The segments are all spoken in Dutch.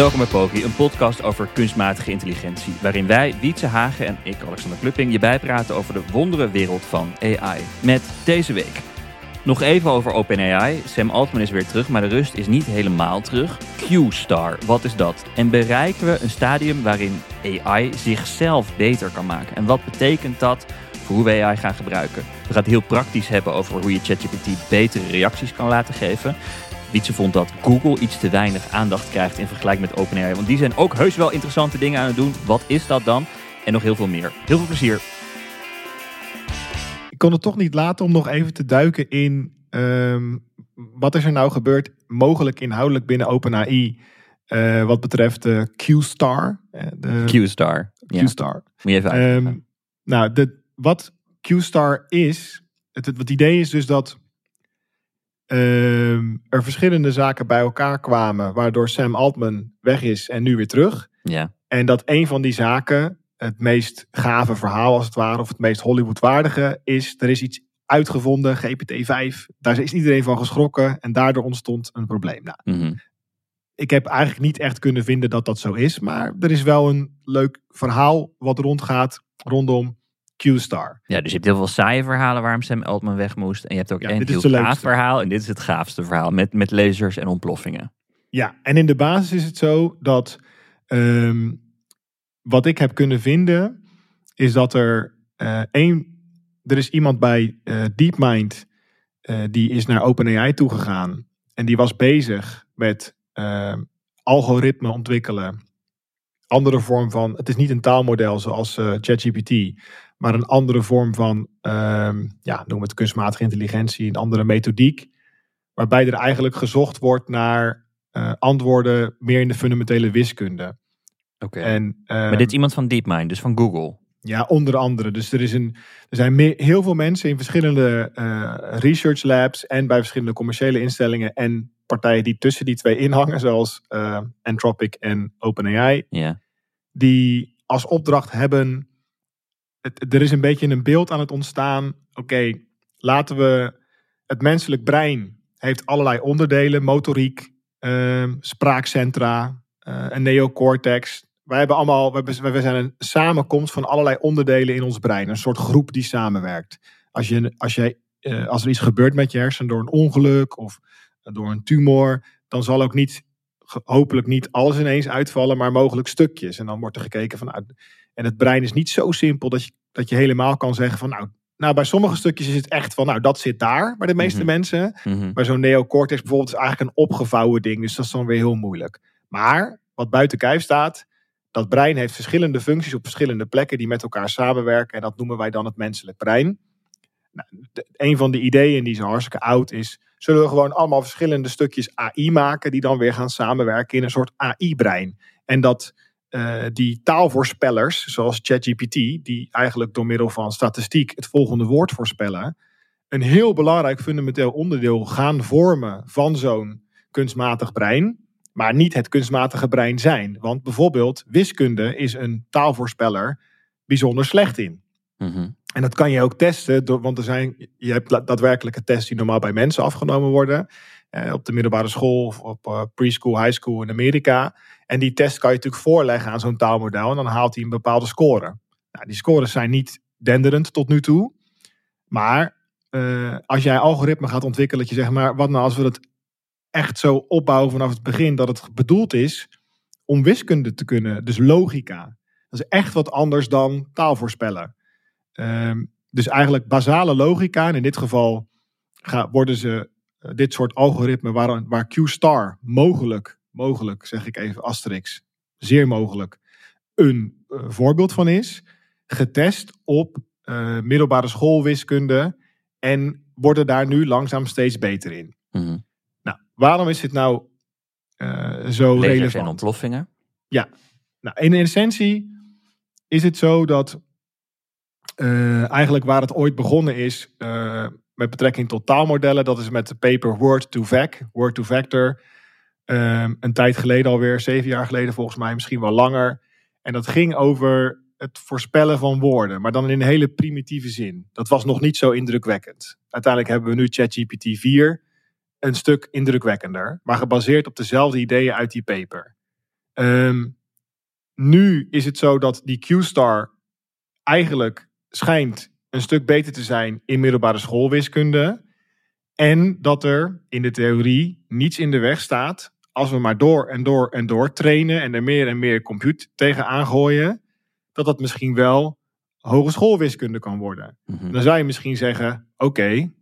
Welkom bij Poki, een podcast over kunstmatige intelligentie. Waarin wij, Wietse Hagen en ik, Alexander Klupping, je bijpraten over de wondere wereld van AI. Met deze week. Nog even over OpenAI. Sam Altman is weer terug, maar de rust is niet helemaal terug. Q-Star, wat is dat? En bereiken we een stadium waarin AI zichzelf beter kan maken? En wat betekent dat voor hoe we AI gaan gebruiken? We gaan het heel praktisch hebben over hoe je ChatGPT betere reacties kan laten geven. Wietse vond dat Google iets te weinig aandacht krijgt in vergelijking met OpenAI. Want die zijn ook heus wel interessante dingen aan het doen. Wat is dat dan? En nog heel veel meer. Heel veel plezier. Ik kon het toch niet laten om nog even te duiken in ehm, wat is er nou gebeurd, mogelijk inhoudelijk binnen OpenAI, uh, wat betreft de Q-Star. eh, de Q-Star. Ja. Q-Star. Moet je even. Ehm, nou, de, wat Q-Star is, het, het, het idee is dus dat ehm, er verschillende zaken bij elkaar kwamen, waardoor Sam Altman weg is en nu weer terug. ja. En dat een van die zaken, het meest gave verhaal als het ware, of het meest Hollywoodwaardige, is er is iets uitgevonden, GPT-5. Daar is iedereen van geschrokken en daardoor ontstond een probleem. Nou, Mhm. ik heb eigenlijk niet echt kunnen vinden dat dat zo is, maar er is wel een leuk verhaal wat rondgaat rondom Q-Star. Ja, dus je hebt heel veel saaie verhalen waarom Sam Altman weg moest. En je hebt ook Ja, een heel gaaf verhaal. En dit is het gaafste verhaal met, met lasers en ontploffingen. Ja, en in de basis is het zo dat ehm, wat ik heb kunnen vinden, is dat er eh, één, er is iemand bij eh, DeepMind, eh, die is naar OpenAI toegegaan en die was bezig met algoritme ontwikkelen. Andere vorm van, het is niet een taalmodel zoals ChatGPT, maar een andere vorm van, ehm, ja, noem het kunstmatige intelligentie, een andere methodiek, waarbij er eigenlijk gezocht wordt naar eh, antwoorden meer in de fundamentele wiskunde. Oké. Maar ehm, dit is iemand van DeepMind, dus van Google. ja, onder andere. Dus er, is een, er zijn meer, heel veel mensen in verschillende eh, research labs en bij verschillende commerciële instellingen en partijen die tussen die twee inhangen, zoals eh, Anthropic en OpenAI, Ja. die als opdracht hebben. Er is een beetje een beeld aan het ontstaan. Oké, laten we. Het menselijk brein heeft allerlei onderdelen: motoriek, ehm, spraakcentra, eh, een neocortex. Wij hebben allemaal. We, zijn een samenkomst van allerlei onderdelen in ons brein. Een soort groep die samenwerkt. Als, je, als, eh, als er iets gebeurt met je hersenen door een ongeluk of door een tumor, dan zal ook niet hopelijk niet alles ineens uitvallen, maar mogelijk stukjes. En dan wordt er gekeken van, nou, en het brein is niet zo simpel dat je, dat je helemaal kan zeggen van, nou, nou, bij sommige stukjes is het echt van, nou, dat zit daar bij de meeste Mhm. mensen. Mhm. Maar zo'n neocortex bijvoorbeeld is eigenlijk een opgevouwen ding, dus dat is dan weer heel moeilijk. Maar wat buiten kijf staat, dat brein heeft verschillende functies op verschillende plekken die met elkaar samenwerken. En dat noemen wij dan het menselijk brein. Nou, de- een van de ideeën die zo hartstikke oud is, zullen we gewoon allemaal verschillende stukjes AI maken die dan weer gaan samenwerken in een soort AI-brein. En dat eh, die taalvoorspellers, zoals ChatGPT, die eigenlijk door middel van statistiek het volgende woord voorspellen, een heel belangrijk fundamenteel onderdeel gaan vormen van zo'n kunstmatig brein, maar niet het kunstmatige brein zijn. Want bijvoorbeeld wiskunde is een taalvoorspeller bijzonder slecht in. Mhm. En dat kan je ook testen, door, want er zijn, je hebt daadwerkelijke tests die normaal bij mensen afgenomen worden. eh, op de middelbare school of op eh, preschool, high school in Amerika. En die test kan je natuurlijk voorleggen aan zo'n taalmodel en dan haalt hij een bepaalde score. Nou, die scores zijn niet denderend tot nu toe. Maar eh, als jij algoritme gaat ontwikkelen, dat je zegt, maar wat nou als we het echt zo opbouwen vanaf het begin, dat het bedoeld is om wiskunde te kunnen, dus logica. Dat is echt wat anders dan taalvoorspellen. Ehm, dus eigenlijk basale logica, en in dit geval worden ze eh, dit soort algoritmen waar, waar Q-star mogelijk, mogelijk zeg ik even asterix, zeer mogelijk, een eh, voorbeeld van is, getest op eh, middelbare schoolwiskunde en worden daar nu langzaam steeds beter in. Mhm. Nou, waarom is dit nou eh, zo Lasers en relevant? ontploffingen. Nou, in essentie is het zo dat eigenlijk waar het ooit begonnen is met betrekking tot taalmodellen, dat is met de paper Word to Vec, Word to Vector, eh, een tijd geleden alweer, zeven jaar geleden volgens mij, misschien wel langer. En dat ging over het voorspellen van woorden, maar dan in een hele primitieve zin. Dat was nog niet zo indrukwekkend. Uiteindelijk hebben we nu ChatGPT 4, een stuk indrukwekkender, maar gebaseerd op dezelfde ideeën uit die paper. Ehm, nu is het zo dat die Q-star eigenlijk schijnt een stuk beter te zijn in middelbare schoolwiskunde. En dat er in de theorie niets in de weg staat als we maar door en door en door trainen en er meer en meer compute tegen aangooien, dat dat misschien wel hogeschoolwiskunde kan worden. Mhm. Dan zou je misschien zeggen, oké,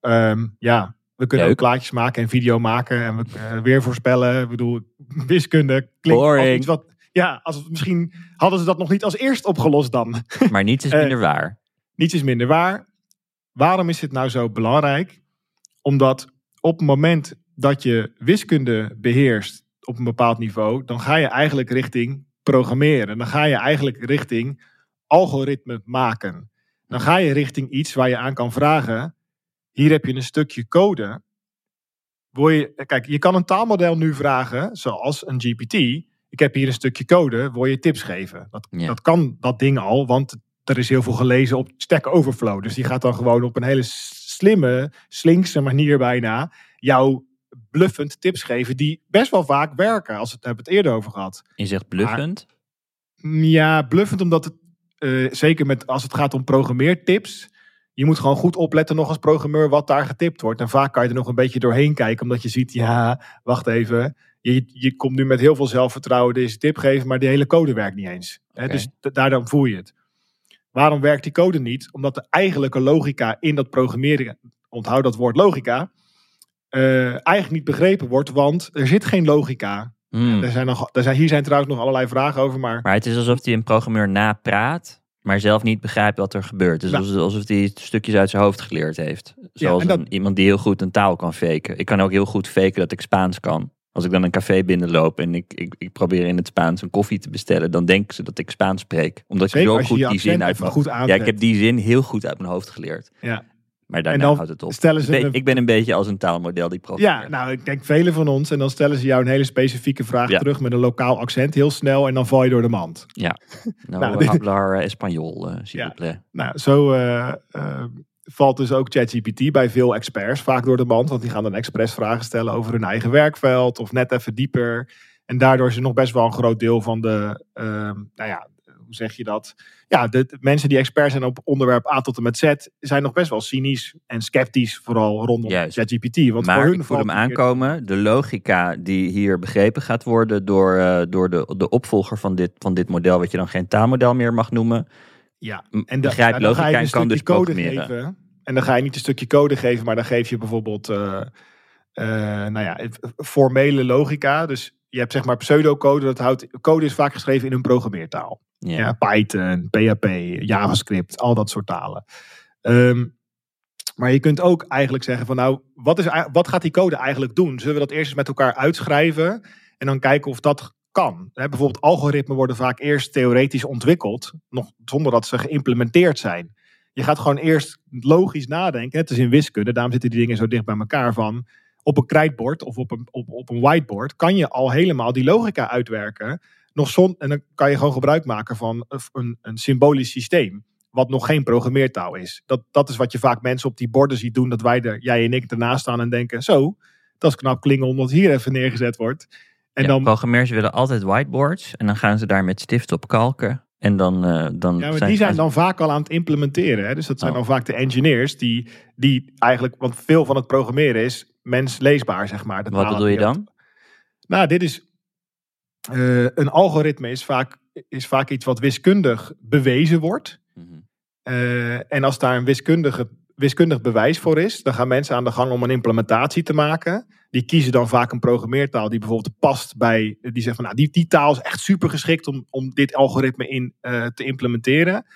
ehm, ja, we kunnen Leuk. ook plaatjes maken en video maken en we eh, weer voorspellen. Ik bedoel, wiskunde klinkt als iets wat... Ja, als het, misschien hadden ze dat nog niet als eerst opgelost dan. Maar niets is Eh, minder waar. Niets is minder waar. Waarom is dit nou zo belangrijk? Omdat op het moment dat je wiskunde beheerst op een bepaald niveau, dan ga je eigenlijk richting programmeren. Dan ga je eigenlijk richting algoritme maken. Dan ga je richting iets waar je aan kan vragen. Hier heb je een stukje code. Wil je, kijk, je kan een taalmodel nu vragen, zoals een GPT. Ik heb hier een stukje code, wil je tips geven? Dat, Ja. dat kan dat ding al, want er is heel veel gelezen op Stack Overflow. Dus die gaat dan gewoon op een hele slimme, slinkse manier bijna jou bluffend tips geven die best wel vaak werken. Als we het hebben het eerder over gehad. Je zegt bluffend. Ja, bluffend omdat het, eh, zeker met, als het gaat om programmeertips, je moet gewoon goed opletten nog als programmeur wat daar getipt wordt. En vaak kan je er nog een beetje doorheen kijken, omdat je ziet, ja, wacht even. Je, je komt nu met heel veel zelfvertrouwen deze tip geven, maar die hele code werkt niet eens. Hè, Oké. dus d- daar dan voel je het. Waarom werkt die code niet? Omdat de eigenlijke logica in dat programmeren, onthoud dat woord logica, eh, eigenlijk niet begrepen wordt, want er zit geen logica. Hmm. Er zijn nog, er zijn, hier zijn trouwens nog allerlei vragen over, maar Maar het is alsof hij een programmeur napraat, maar zelf niet begrijpt wat er gebeurt. Het is Nou. alsof- hij stukjes uit zijn hoofd geleerd heeft. Zoals en dat- een- iemand die heel goed een taal kan faken. Ik kan ook heel goed faken dat ik Spaans kan. Als ik dan een café binnenloop en ik, ik, ik probeer in het Spaans een koffie te bestellen, dan denken ze dat ik Spaans spreek. Omdat zeker zo je goed je die zin uit mijn Ja, ik heb die zin heel goed uit mijn hoofd geleerd. Ja. Maar daarna houdt het op. stellen ze Ik ben, een- ik ben een beetje als een taalmodel die probeert. Ja, nou, ik denk velen van ons. En dan stellen ze jou een hele specifieke vraag Ja. terug met een lokaal accent, heel snel. En dan val je door de mand. Nou, Nou, we dit- hablar eh, español, eh, s'il Ja. Nou, zo eh, eh, valt dus ook ChatGPT bij veel experts vaak door de mand. Want die gaan dan expres vragen stellen over hun eigen werkveld of net even dieper. En daardoor is er nog best wel een groot deel van de, ehm, nou ja, hoe zeg je dat? Ja, de, de mensen die expert zijn op onderwerp A tot en met Z zijn nog best wel cynisch en sceptisch, vooral rondom. ChatGPT. Want maar voor hun ik voel valt hem aankomen. De logica die hier begrepen gaat worden door, eh, door de, de opvolger van dit, van dit model, wat je dan geen taalmodel meer mag noemen. Ja, En da- nou, dan ga logica je en een kan dus code programmeren. geven. En dan ga je niet een stukje code geven, maar dan geef je bijvoorbeeld eh, eh, nou ja, formele logica. Dus je hebt zeg maar pseudocode. Dat houdt, code is vaak geschreven in een programmeertaal. Ja. Ja, Python, PHP, JavaScript, al dat soort talen. Ehm, maar je kunt ook eigenlijk zeggen van nou, wat, is, wat gaat die code eigenlijk doen? Zullen we dat eerst eens met elkaar uitschrijven en dan kijken of dat kan? Hè, bijvoorbeeld algoritmen worden vaak eerst theoretisch ontwikkeld, nog zonder dat ze geïmplementeerd zijn. Je gaat gewoon eerst logisch nadenken. Het is in wiskunde, daarom zitten die dingen zo dicht bij elkaar van. Op een krijtbord of op een, op, op een whiteboard kan je al helemaal die logica uitwerken. Nog zon, en dan kan je gewoon gebruik maken van een, een symbolisch systeem. Wat nog geen programmeertaal is. Dat, dat is wat je vaak mensen op die borden ziet doen. Dat wij er, jij en ik ernaast staan en denken: zo, dat is knap klingen omdat hier even neergezet wordt. En Ja, dan, Programmeurs willen altijd whiteboards en dan gaan ze daar met stift op kalken. En dan, eh, dan ja, maar die zijn dan vaak al aan het implementeren. Hè? Dus dat zijn Oh. dan vaak de engineers die, die eigenlijk, want veel van het programmeren is mensleesbaar, zeg maar. Wat bedoel je dan? Nou, dit is. eh, een algoritme is vaak, is vaak iets wat wiskundig bewezen wordt. Mhm. Eh, en als daar een wiskundige, wiskundig bewijs voor is, dan gaan mensen aan de gang om een implementatie te maken. Die kiezen dan vaak een programmeertaal die bijvoorbeeld past bij. Die zegt van nou, die, die taal is echt super geschikt om, om dit algoritme in eh, te implementeren.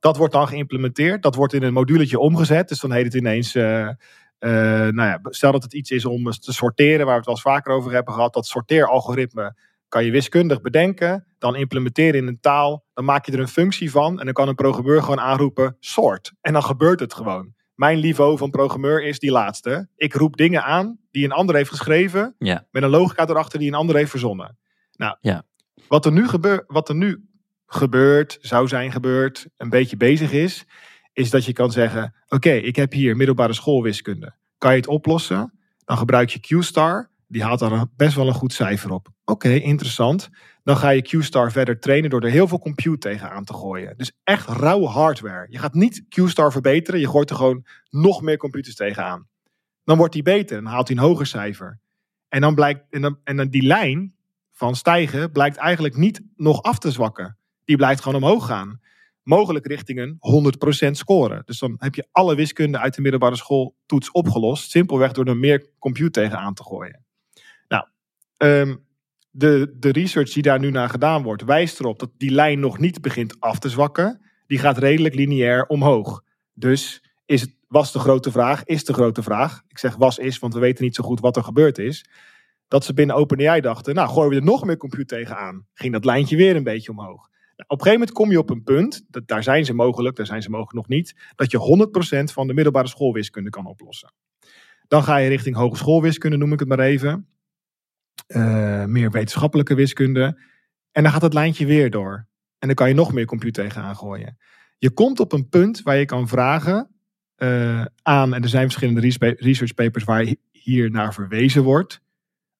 Dat wordt dan geïmplementeerd. Dat wordt in een moduletje omgezet. Dus dan heet het ineens. eh, eh, nou ja, stel dat het iets is om te sorteren, waar we het wel eens vaker over hebben gehad. Dat sorteeralgoritme kan je wiskundig bedenken, dan implementeren in een taal. Dan maak je er een functie van en dan kan een programmeur gewoon aanroepen sort. En dan gebeurt het gewoon. Mijn niveau van programmeur is die laatste. Ik roep dingen aan die een ander heeft geschreven, Ja. met een logica erachter die een ander heeft verzonnen. Nou, Ja. wat, er nu gebeur, wat er nu gebeurt, zou zijn gebeurd, een beetje bezig is, is dat je kan zeggen: Oké, ik heb hier middelbare schoolwiskunde. Kan je het oplossen? Dan gebruik je Q-star. Die haalt daar best wel een goed cijfer op. Oké, interessant. Dan ga je Q-Star verder trainen door er heel veel compute tegenaan te gooien. Dus echt rauwe hardware. Je gaat niet Q-Star verbeteren, je gooit er gewoon nog meer computers tegenaan. Dan wordt die beter en haalt hij een hoger cijfer. En dan blijkt, en dan, en dan die lijn van stijgen blijkt eigenlijk niet nog af te zwakken. Die blijft gewoon omhoog gaan. Mogelijk richting een 100% scoren. Dus dan heb je alle wiskunde uit de middelbare school toets opgelost. Simpelweg door er meer compute tegenaan te gooien. Nou, ehm, de, de research die daar nu naar gedaan wordt, wijst erop dat die lijn nog niet begint af te zwakken. Die gaat redelijk lineair omhoog. Dus is het, was de grote vraag, is de grote vraag. Ik zeg was is, want we weten niet zo goed wat er gebeurd is. Dat ze binnen OpenAI dachten, nou gooien we er nog meer compute tegenaan. Ging dat lijntje weer een beetje omhoog. Nou, op een gegeven moment kom je op een punt, dat, daar zijn ze mogelijk, daar zijn ze mogelijk nog niet, dat je 100% van de middelbare schoolwiskunde kan oplossen. Dan ga je richting hogeschoolwiskunde, noem ik het maar even. Eh, meer wetenschappelijke wiskunde. En dan gaat het lijntje weer door. En dan kan je nog meer compute tegenaan gooien. Je komt op een punt waar je kan vragen eh, aan, en er zijn verschillende research papers waar hi- hier naar verwezen wordt.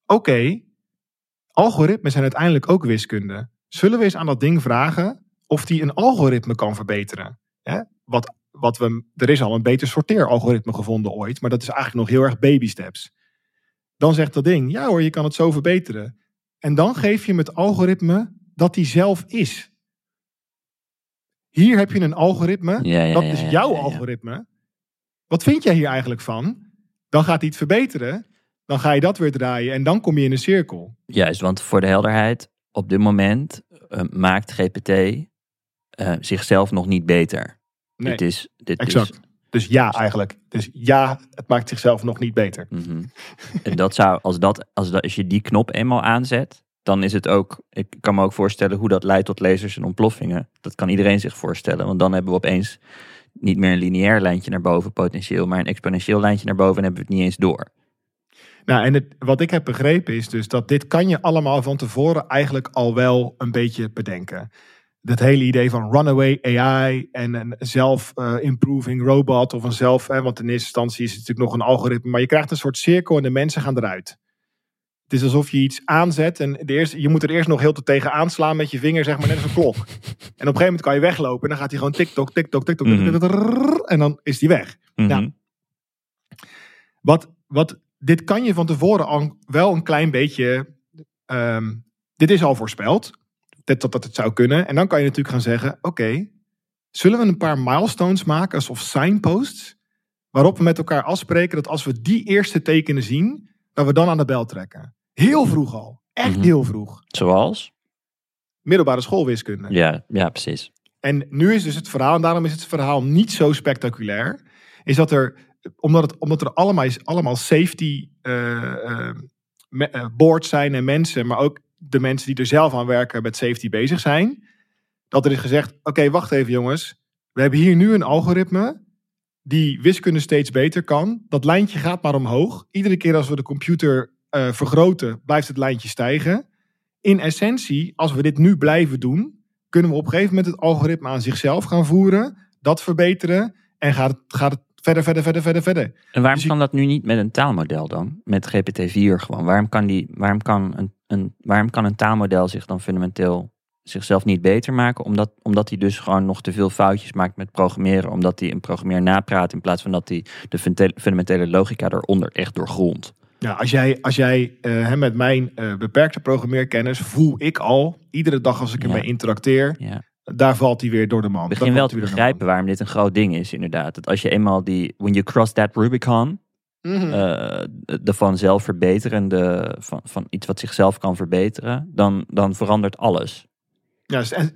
Oké, algoritmes zijn uiteindelijk ook wiskunde. Zullen we eens aan dat ding vragen of die een algoritme kan verbeteren? Wat, wat we, er is al een beter sorteeralgoritme gevonden ooit, maar dat is eigenlijk nog heel erg baby steps. Dan zegt dat ding, ja hoor, je kan het zo verbeteren. En dan geef je hem het algoritme dat hij zelf is. Hier heb je een algoritme, Ja, ja, dat is jouw algoritme. Wat vind jij hier eigenlijk van? Dan gaat hij het verbeteren. Dan ga je dat weer draaien en dan kom je in een cirkel. Juist, want voor de helderheid, op dit moment eh, maakt GPT eh, zichzelf nog niet beter. Nee, dit is, dit exact. Is, Dus ja, eigenlijk. Dus ja, het maakt zichzelf nog niet beter. mhm. En dat zou, als, dat, als, dat, als je die knop eenmaal aanzet, dan is het ook, ik kan me ook voorstellen hoe dat leidt tot lasers en ontploffingen. Dat kan iedereen zich voorstellen, want dan hebben we opeens niet meer een lineair lijntje naar boven potentieel, maar een exponentieel lijntje naar boven en hebben we het niet eens door. Nou, en het, wat ik heb begrepen is dus dat dit kan je allemaal van tevoren eigenlijk al wel een beetje bedenken. Dat hele idee van runaway AI en een self-improving robot of een zelf, hè, want in eerste instantie is het natuurlijk nog een algoritme, maar je krijgt een soort cirkel en de mensen gaan eruit. Het is alsof je iets aanzet en de eerste, je moet er eerst nog heel te tegen aanslaan met je vinger, zeg maar, net als een klok. En op een gegeven moment kan je weglopen en dan gaat hij gewoon tik-tok, tik-tok, tik-tok, Mhm. en dan is die weg. Mhm. Ja. Wat, wat, dit kan je van tevoren al wel een klein beetje. ehm, dit is al voorspeld. Dat, dat, dat het zou kunnen. En dan kan je natuurlijk gaan zeggen: Oké, zullen we een paar milestones maken, alsof signposts. Waarop we met elkaar afspreken dat als we die eerste tekenen zien, dat we dan aan de bel trekken. Heel vroeg al. Echt Mhm. heel vroeg. Zoals? Middelbare schoolwiskunde. Ja, ja, precies. En nu is dus het verhaal, en daarom is het verhaal niet zo spectaculair, is dat er, omdat, het, omdat er allemaal, allemaal safety eh, eh, eh, boards zijn en mensen, maar ook de mensen die er zelf aan werken met safety bezig zijn, dat er is gezegd, oké, wacht even jongens, we hebben hier nu een algoritme die wiskunde steeds beter kan. Dat lijntje gaat maar omhoog. Iedere keer als we de computer eh, vergroten, blijft het lijntje stijgen. In essentie, als we dit nu blijven doen, kunnen we op een gegeven moment het algoritme aan zichzelf gaan voeren, dat verbeteren en gaat gaat het verder, verder, verder, verder, verder. En waarom Dus je- kan dat nu niet met een taalmodel dan? Met GPT-4 gewoon. Waarom kan, die, waarom, kan een, een, waarom kan een taalmodel zich dan fundamenteel zichzelf niet beter maken? Omdat, omdat hij dus gewoon nog te veel foutjes maakt met programmeren. Omdat hij een programmeer napraat in plaats van dat hij de fundamentele logica eronder echt doorgrondt. Ja, als jij, als jij eh, met mijn eh, beperkte programmeerkennis voel ik al, iedere dag als ik Ja. ermee interacteer, Ja. Daar valt hij weer door de man. Ik begin wel te begrijpen waarom dit een groot ding is inderdaad. Dat als je eenmaal die, when you cross that Rubicon, man. Mhm. eh, de vanzelf verbeterende, van, van iets wat zichzelf kan verbeteren, dan, dan verandert alles. Ja, en,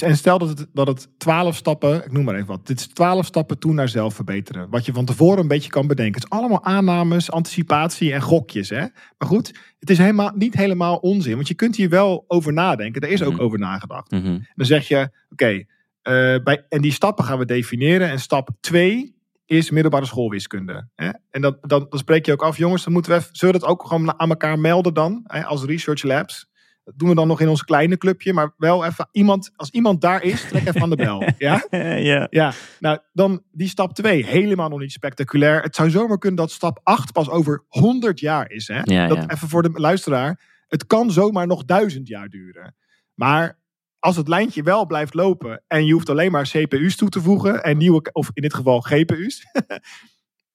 en stel dat het, dat het 12 stappen, ik noem maar even wat, dit is 12 stappen toe naar zelf verbeteren. Wat je van tevoren een beetje kan bedenken. Het is allemaal aannames, anticipatie en gokjes. Hè? Maar goed, het is helemaal, niet helemaal onzin, want je kunt hier wel over nadenken. Er is ook Mhm. over nagedacht. Mhm. Dan zeg je, oké, eh, bij en die stappen gaan we definiëren. En stap 2 is middelbare schoolwiskunde. Hè? En dat, dan, dan spreek je ook af, jongens, dan moeten we even, zullen we dat ook gewoon aan elkaar melden dan, hè, als research labs? Dat doen we dan nog in ons kleine clubje. Maar wel even iemand, als iemand daar is, trek even aan de bel. Ja? ja. Ja, nou dan die stap 2. Helemaal nog niet spectaculair. Het zou zomaar kunnen dat stap 8 pas over 100 jaar is. Hè? Ja, dat ja. even voor de luisteraar. Het kan zomaar nog duizend jaar duren. Maar als het lijntje wel blijft lopen en je hoeft alleen maar CPU's toe te voegen en nieuwe, of in dit geval GPU's.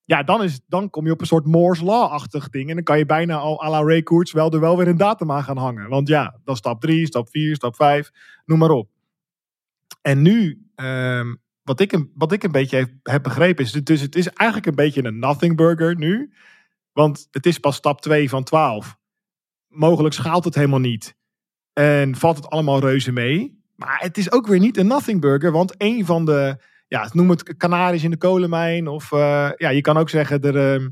ja, dan, is, dan kom je op een soort Moore's Law-achtig ding. En dan kan je bijna al à la Ray wel er wel weer een datum aan gaan hangen. Want ja, dan stap 3, stap 4, stap 5, noem maar op. En nu, ehm, wat, ik wat ik een beetje heb, heb begrepen is, dus het is eigenlijk een beetje een nothing burger nu. Want het is pas stap 2 van 12. Mogelijk schaalt het helemaal niet. En valt het allemaal reuze mee. Maar het is ook weer niet een nothing burger. Want een van de, ja, noem het kanaries in de kolenmijn. Of eh, ja, je kan ook zeggen, er, ehm,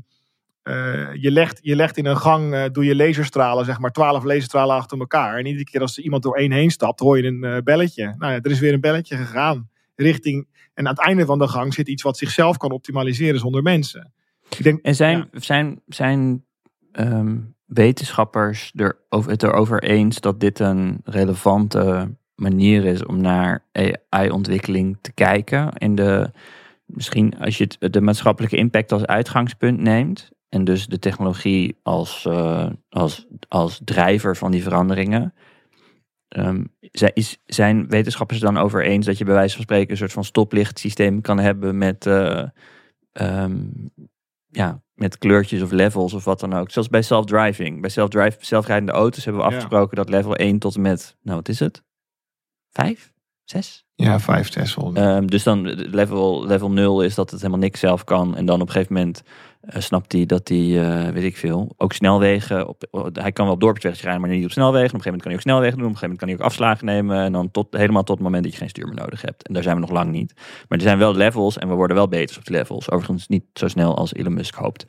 eh, je, legt, je legt in een gang, eh, doe je laserstralen, zeg maar, twaalf laserstralen achter elkaar. En iedere keer als er iemand door één heen stapt, hoor je een belletje. Nou ja, er is weer een belletje gegaan. Richting, en aan het einde van de gang zit iets wat zichzelf kan optimaliseren zonder mensen. Ik denk, En zijn, ja. zijn, zijn ehm, wetenschappers er over, het erover eens dat dit een relevante manier is om naar AI-ontwikkeling te kijken? En de, misschien als je het, de maatschappelijke impact als uitgangspunt neemt. En dus de technologie als, eh, als, als drijver van die veranderingen. Ehm, zijn wetenschappers het dan over eens dat je bij wijze van spreken een soort van stoplichtsysteem kan hebben met, eh, ehm, ja, met kleurtjes of levels of wat dan ook. Zoals bij self-driving. Bij self-drive, zelfrijdende auto's hebben we Ja. afgesproken dat level 1 tot en met, nou wat is het? 5? 6? ja, vijf Tesla. Ehm, dus dan eh, level, level 0 is dat het helemaal niks zelf kan. En dan op een gegeven moment eh, snapt hij dat hij, eh, weet ik veel, ook snelwegen. Op, hij kan wel op dorpswegjes rijden, maar niet op snelwegen. En op een gegeven moment kan hij ook snelwegen doen. Op een gegeven moment kan hij ook afslagen nemen. En dan tot, helemaal tot het moment dat je geen stuur meer nodig hebt. En daar zijn we nog lang niet. Maar er zijn wel levels en we worden wel beter op de levels. Overigens niet zo snel als Elon Musk hoopt.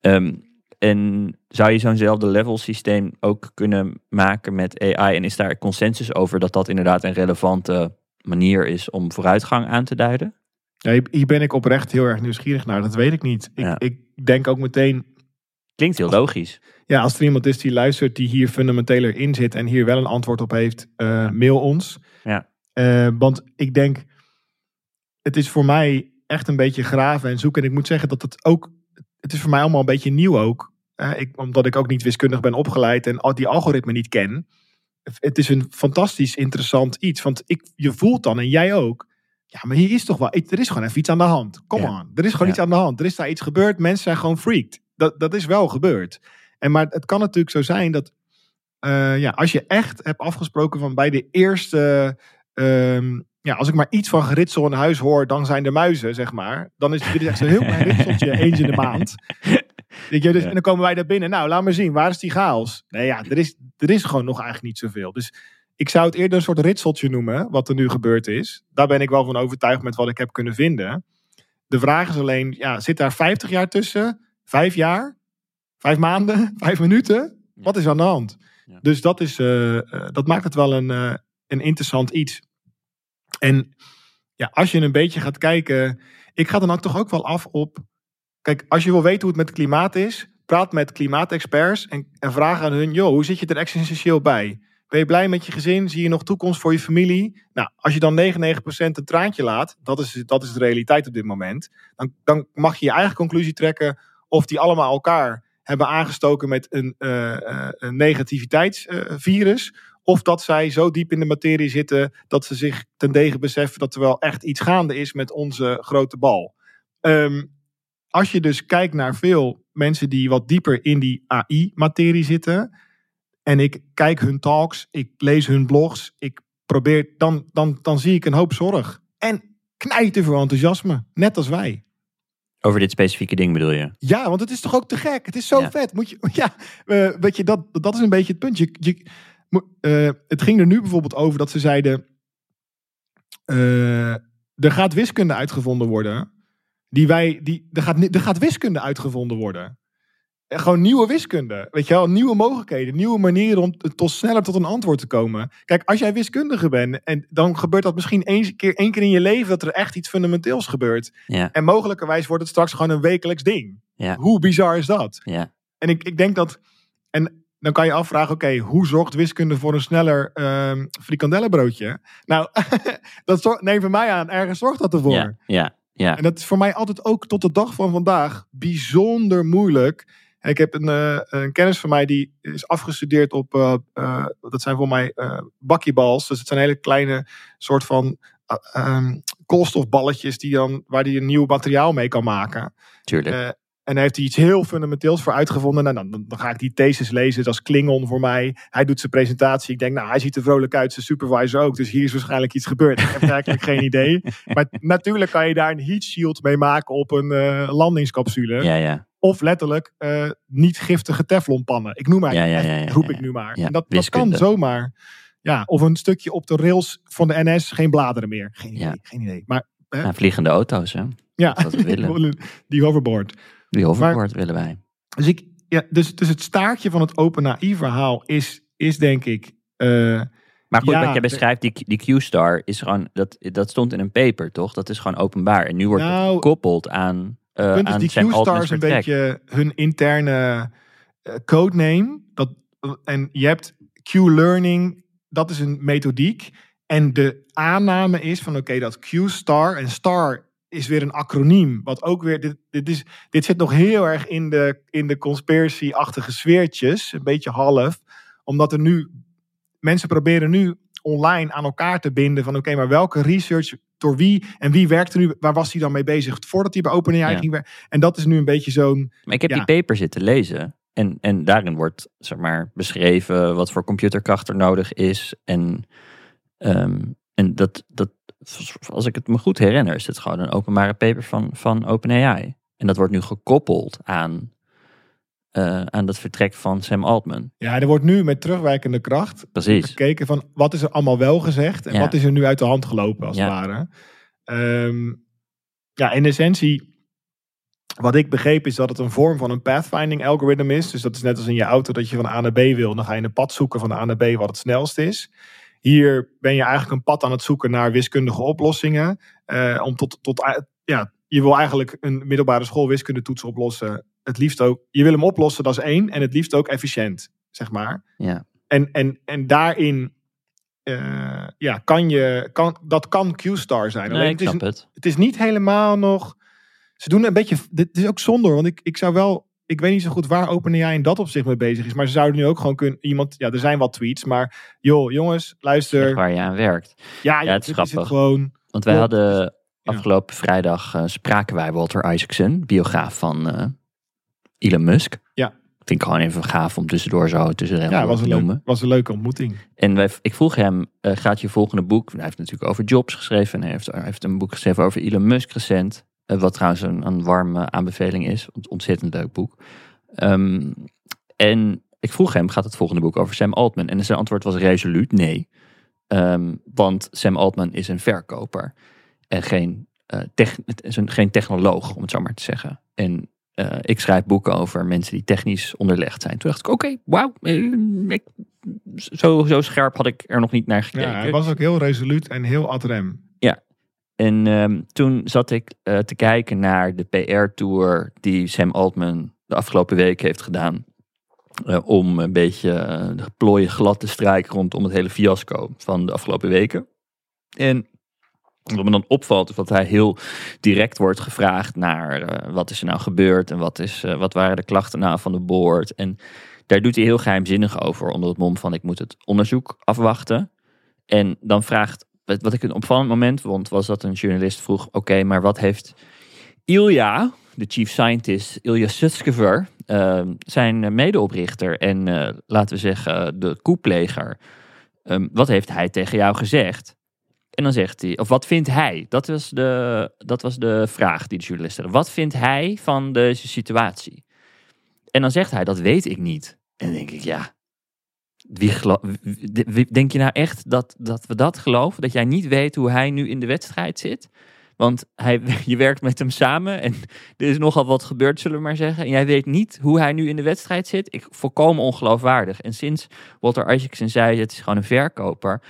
Ehm, en zou je zo'nzelfde level systeem ook kunnen maken met AI? En is daar consensus over dat dat inderdaad een relevante manier is om vooruitgang aan te duiden? Ja, hier- ben ik oprecht heel erg nieuwsgierig naar. Dat weet ik niet. Ik, Ja. ik denk ook meteen, Klinkt heel logisch. ja, als er iemand is die luistert, die hier fundamenteler in zit en hier wel een antwoord op heeft, eh, mail ons. Ja. Eh, want ik denk, het is voor mij echt een beetje graven en zoeken. En ik moet zeggen dat het ook, het is voor mij allemaal een beetje nieuw ook. Ik, omdat ik ook niet wiskundig ben opgeleid en al die algoritmen niet ken. Het is een fantastisch interessant iets. Want ik, je voelt dan, en jij ook, ja, maar hier is toch wel, er is gewoon even iets aan de hand. Come Ja. on, er is gewoon Ja. iets aan de hand. Er is daar iets gebeurd, mensen zijn gewoon freaked. Dat, dat is wel gebeurd. En maar het kan natuurlijk zo zijn dat, eh, ja, als je echt hebt afgesproken van bij de eerste, ehm, ja, als ik maar iets van geritsel in huis hoor, dan zijn er muizen, zeg maar. Dan is dit is echt zo'n heel klein ritseltje eens in de maand. Weet je, dus, Ja. En dan komen wij daar binnen. Nou, laat maar zien, waar is die chaos? Nee, ja, er is, er is gewoon nog eigenlijk niet zoveel. Dus ik zou het eerder een soort ritseltje noemen, wat er nu gebeurd is. Daar ben ik wel van overtuigd met wat ik heb kunnen vinden. De vraag is alleen, ja, zit daar 50 jaar tussen? Vijf jaar? Vijf maanden? Vijf minuten? Wat is aan de hand? Ja. Dus dat, is, eh, eh, dat maakt het wel een, eh, een interessant iets. En ja, als je een beetje gaat kijken, ik ga dan ook toch ook wel af op. Kijk, als je wil weten hoe het met het klimaat is, praat met klimaatexperts en, en vraag aan hun: joh, hoe zit je er existentieel bij? Ben je blij met je gezin? Zie je nog toekomst voor je familie? Nou, als je dan 99% een traantje laat, dat is, dat is de realiteit op dit moment, dan, dan mag je je eigen conclusie trekken of die allemaal elkaar hebben aangestoken met een, eh, eh, negativiteitsvirus. of dat zij zo diep in de materie zitten dat ze zich ten dege beseffen dat er wel echt iets gaande is met onze grote bal. Ehm, als je dus kijkt naar veel mensen die wat dieper in die AI-materie zitten. En ik kijk hun talks, ik lees hun blogs, ik probeer, dan, dan, dan zie ik een hoop zorg. En knijten veel enthousiasme, net als wij. Over dit specifieke ding bedoel je? Ja, want het is toch ook te gek. Het is zo Ja. vet. Moet je, ja, weet je, dat, dat is een beetje het punt. Je, je, eh, het ging er nu bijvoorbeeld over dat ze zeiden: eh, er gaat wiskunde uitgevonden worden. Die wij, die, er, gaat, er gaat wiskunde uitgevonden worden. En gewoon nieuwe wiskunde. Weet je wel, nieuwe mogelijkheden, nieuwe manieren om tot sneller tot een antwoord te komen. Kijk, als jij wiskundige bent, en dan gebeurt dat misschien één keer, één keer in je leven dat er echt iets fundamenteels gebeurt. Ja, En mogelijkerwijs wordt het straks gewoon een wekelijks ding. Ja. Hoe bizar is dat? ja, En ik, ik denk dat. En dan kan je afvragen, oké, hoe zorgt wiskunde voor een sneller ehm frikandellenbroodje? Nou, dat zorgt, neem van mij aan, ergens zorgt dat ervoor. Ja, ja, ja. En dat is voor mij altijd ook tot de dag van vandaag bijzonder moeilijk. En ik heb een, eh, een kennis van mij die is afgestudeerd op, eh, eh, dat zijn voor mij bakkiebals. Dus het zijn hele kleine soort van ehm, koolstofballetjes die dan, waar hij een nieuw materiaal mee kan maken. Tuurlijk. En daar heeft hij iets heel fundamenteels voor uitgevonden. En dan, dan, ga ik die thesis lezen. Dat is Klingon voor mij. Hij doet zijn presentatie. Ik denk, nou, hij ziet er vrolijk uit. Zijn supervisor ook. Dus hier is waarschijnlijk iets gebeurd. Ik heb eigenlijk geen idee. Maar natuurlijk kan je daar een heat shield mee maken op een eh, landingscapsule. ja, ja. Of letterlijk eh, niet giftige teflonpannen. Ik noem maar, Ja, ja, roep ik nu maar. En dat, dat kan zomaar. Ja, of een stukje op de rails van de NS. Geen bladeren meer. Geen idee. Geen idee. Maar Nou, vliegende auto's, hè. ja, Dat willen. die hoverboard. Die hoverboard willen wij. Dus, ik, ja, dus, dus het staartje van het OpenAI-verhaal is, is denk ik. eh, Maar goed, Ja, wat jij beschrijft, die, die Q-star is gewoon, dat, dat stond in een paper, toch? Dat is gewoon openbaar. En nu wordt het Nou, gekoppeld aan, het is, aan die Q-star is een beetje hun interne eh, codename. Dat, en je hebt Q-learning, dat is een methodiek. En de aanname is van oké, dat Q-star en star is weer een acroniem. Wat ook weer, dit, dit, is, dit zit nog heel erg in de, in de conspiracy-achtige sfeertjes. Een beetje half. Omdat er nu, mensen proberen nu online aan elkaar te binden van oké, maar welke research door wie en wie werkte nu, waar was hij dan mee bezig voordat hij bij OpenAI Ja. ging werken. En dat is nu een beetje zo'n, Maar ik heb Ja. die paper zitten lezen. En, en daarin wordt zeg maar, beschreven wat voor computerkracht er nodig is. En, ehm, en dat, dat, als ik het me goed herinner, is het gewoon een openbare paper van, van OpenAI. En dat wordt nu gekoppeld aan, eh, aan dat vertrek van Sam Altman. ja, er wordt nu met terugwerkende kracht Precies. gekeken van wat is er allemaal wel gezegd en Ja. wat is er nu uit de hand gelopen als Ja. het ware. Ehm, ja, in essentie, wat ik begreep is dat het een vorm van een pathfinding algorithm is. Dus dat is net als in je auto dat je van A naar B wil. Dan ga je een pad zoeken van A naar B wat het snelst is. Hier ben je eigenlijk een pad aan het zoeken naar wiskundige oplossingen. eh, om tot, tot, eh, ja, je wil eigenlijk een middelbare school wiskundetoets oplossen. Het liefst ook, je wil hem oplossen, dat is één. En het liefst ook efficiënt, zeg maar. Ja. En, en, en daarin eh, ja, kan je, kan, dat kan Q-Star zijn. Nee, Alleen ik het, is het. het is niet helemaal nog. Ze doen een beetje. Dit is ook zonde, hoor, want ik, ik zou wel. Ik weet niet zo goed waar OpenAI in dat opzicht mee bezig is. Maar ze zouden nu ook gewoon kunnen. Iemand. Ja, er zijn wat tweets. Maar joh, jongens, luister. Zeg waar je aan werkt. Ja, Ja, het is het grappig. gewoon. Want wij hadden ja. afgelopen vrijdag eh, spraken wij Walter Isaacson, biograaf van eh, Elon Musk. Ja. Vind ik gewoon even gaaf om tussendoor zo tussen de Ja, was een, leuk, was een leuke ontmoeting. En wij, ik vroeg hem, eh, gaat je volgende boek... Hij heeft natuurlijk over Jobs geschreven. En hij heeft, hij heeft een boek geschreven over Elon Musk recent. Eh, wat trouwens een, een warme aanbeveling is. Ont- Ontzettend leuk boek. Ehm, en ik vroeg hem, gaat het volgende boek over Sam Altman? En zijn antwoord was resoluut nee. Ehm, want Sam Altman is een verkoper. En geen, eh, tech, geen technoloog, om het zo maar te zeggen. En eh, ik schrijf boeken over mensen die technisch onderlegd zijn. Toen dacht ik, oké, wauw. eh, ik- zo, zo scherp had ik er nog niet naar gekeken. Ja, hij was ook heel resoluut en heel ad rem. En ehm, toen zat ik eh, te kijken naar de PR-tour die Sam Altman de afgelopen week heeft gedaan. eh, om een beetje eh, de plooien glad te strijken rondom het hele fiasco van de afgelopen weken. En wat me dan opvalt is dat hij heel direct wordt gevraagd naar wat is er nou gebeurd en wat, is, wat waren de klachten nou van de board. En daar doet hij heel geheimzinnig over onder het mom van ik moet het onderzoek afwachten. En dan vraagt, wat ik een opvallend moment vond, was dat een journalist vroeg, oké, maar wat heeft Ilja, de chief scientist, Ilja Sutskever, eh, zijn medeoprichter en eh, laten we zeggen de koepleger, ehm, wat heeft hij tegen jou gezegd? En dan zegt hij, of wat vindt hij? Dat was de, dat was de vraag die de journalist stelde. Wat vindt hij van deze situatie? En dan zegt hij, dat weet ik niet. En dan denk ik, ja, wie denk je nou echt dat, dat we dat geloven? Dat jij niet weet hoe hij nu in de wedstrijd zit? Want hij, je werkt met hem samen en er is nogal wat gebeurd, zullen we maar zeggen. En jij weet niet hoe hij nu in de wedstrijd zit. Ik, volkomen ongeloofwaardig. En sinds Walter Isaacson zei, het is gewoon een verkoper.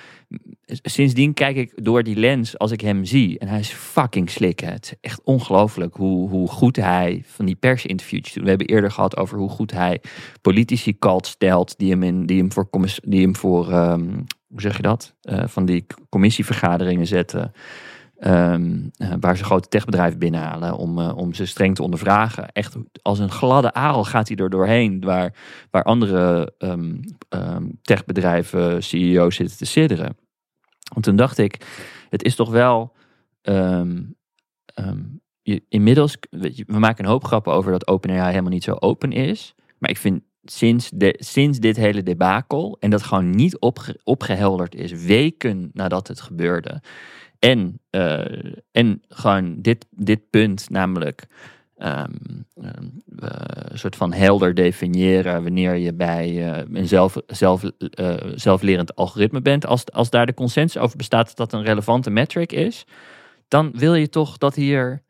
Sindsdien kijk ik door die lens als ik hem zie. En hij is fucking slik. Het is echt ongelooflijk hoe, hoe goed hij van die persinterviews. We hebben eerder gehad over hoe goed hij politici kalt stelt. Die hem, in, die hem voor, die hem voor ehm, hoe zeg je dat? Uh, van die commissievergaderingen zetten. Um, waar ze grote techbedrijven binnenhalen om, uh, om ze streng te ondervragen. Echt als een gladde aal gaat hij er doorheen, waar, waar andere um, um, techbedrijven, CEO's zitten te sidderen. Want toen dacht ik, het is toch wel. Je, inmiddels, we maken een hoop grappen over dat OpenAI helemaal niet zo open is. Maar ik vind sinds, de, sinds dit hele debakel, en dat gewoon niet opge, opgehelderd is, weken nadat het gebeurde. En, uh, en gewoon dit, dit punt, namelijk um, um, uh, een soort van helder definiëren wanneer je bij uh, een zelf, zelf, zelflerend algoritme bent. Als, als daar de consensus over bestaat dat dat een relevante metric is, dan wil je toch dat hier,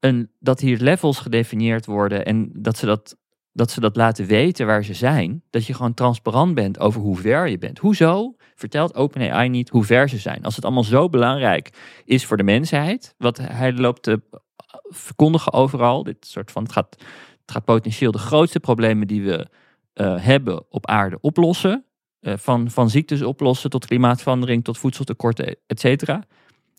een, dat hier levels gedefinieerd worden en dat ze dat dat ze dat laten weten waar ze zijn. Dat je gewoon transparant bent over hoe ver je bent. Hoezo vertelt OpenAI niet hoe ver ze zijn? Als het allemaal zo belangrijk is voor de mensheid, wat hij loopt te verkondigen overal. Dit soort van, het gaat, het gaat potentieel de grootste problemen die we uh, hebben op aarde oplossen. Uh, van, van ziektes oplossen tot klimaatverandering, tot voedseltekorten, et cetera.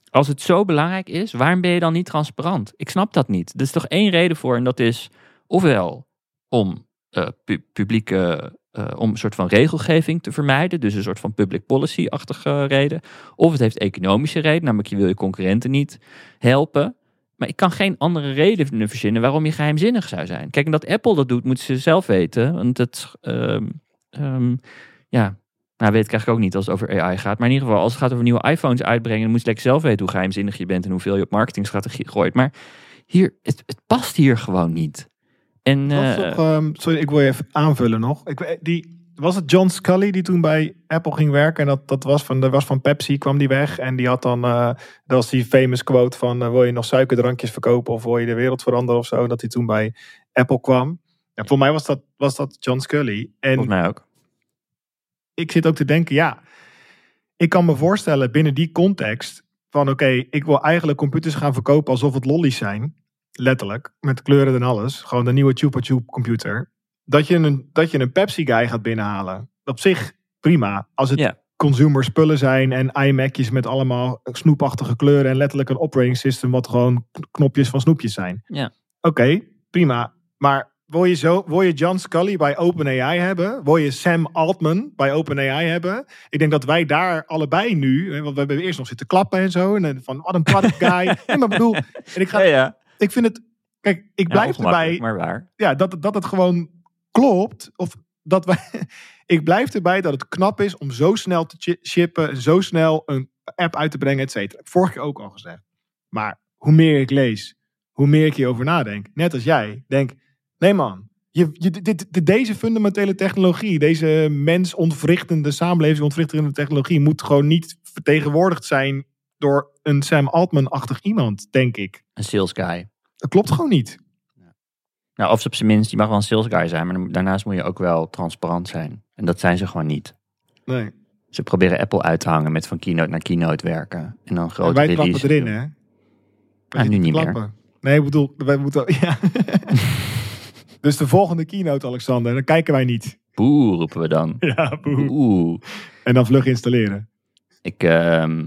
Als het zo belangrijk is, waarom ben je dan niet transparant? Ik snap dat niet. Er is toch één reden voor en dat is ofwel om uh, pu publieke, uh, om een soort van regelgeving te vermijden. Dus een soort van public policy-achtige reden. Of het heeft economische reden, namelijk je wil je concurrenten niet helpen. Maar ik kan geen andere reden verzinnen waarom je geheimzinnig zou zijn. Kijk, en dat Apple dat doet, moeten ze zelf weten. Want het, um, um, ja, nou weet ik eigenlijk ook niet als het over AI gaat. Maar in ieder geval, als het gaat over nieuwe iPhones uitbrengen, dan moet je lekker zelf weten hoe geheimzinnig je bent en hoeveel je op marketingstrategie gooit. Maar hier, het past hier gewoon niet. En, uh, sorry, ik wil je even aanvullen nog. Ik, die, was het John Scully die toen bij Apple ging werken? En dat, dat was, van, dat was van Pepsi, kwam die weg. En die had dan, uh, dat was die famous quote van... Uh, wil je nog suikerdrankjes verkopen of wil je de wereld veranderen of zo? Dat hij toen bij Apple kwam. En voor mij was dat, was dat John Scully. En Volgens mij ook. Ik zit ook te denken, ja... Ik kan me voorstellen binnen die context van oké, ik wil eigenlijk computers gaan verkopen alsof het lollies zijn. Letterlijk. Met kleuren en alles. Gewoon de nieuwe Chupa Chup computer. Dat je een, dat je een Pepsi guy gaat binnenhalen. Op zich prima. Als het Ja. consumer spullen zijn en iMac'jes met allemaal snoepachtige kleuren en letterlijk een operating system wat gewoon knopjes van snoepjes zijn. Ja. Oké, prima. Maar wil je, zo, wil je John Scully bij OpenAI hebben? Wil je Sam Altman bij OpenAI hebben? Ik denk dat wij daar allebei nu, want we hebben eerst nog zitten klappen en zo. En van wat een product guy. nee, maar bedoel, en ik, ga, Ja, ja. Ik vind het, kijk, ik Ja, blijf erbij maar waar. ja, dat, dat het gewoon klopt. Of dat wij. ik blijf erbij dat het knap is om zo snel te shippen. Zo snel een app uit te brengen, et cetera. Vorige keer ook al gezegd. Maar hoe meer ik lees, hoe meer ik hierover nadenk. Net als jij. Denk, nee man. Je, je, dit, dit- deze fundamentele technologie, deze mensontwrichtende, samenlevingsontwrichtende technologie, moet gewoon niet vertegenwoordigd zijn door een Sam Altman-achtig iemand, denk ik. Een sales guy. Dat klopt gewoon niet. Nou, of op zijn minst, je mag wel een sales guy zijn, maar daarnaast moet je ook wel transparant zijn. En dat zijn ze gewoon niet. Nee. Ze proberen Apple uit te hangen met van keynote naar keynote werken. En dan grote En wij klappen releases erin, hè? Ah, nu niet te meer. klappen. Nee, ik bedoel, wij moeten... Ja. dus de volgende keynote, Alexander, dan kijken wij niet. Boe, roepen we dan. Ja, boe. En dan vlug installeren. Ik ehm,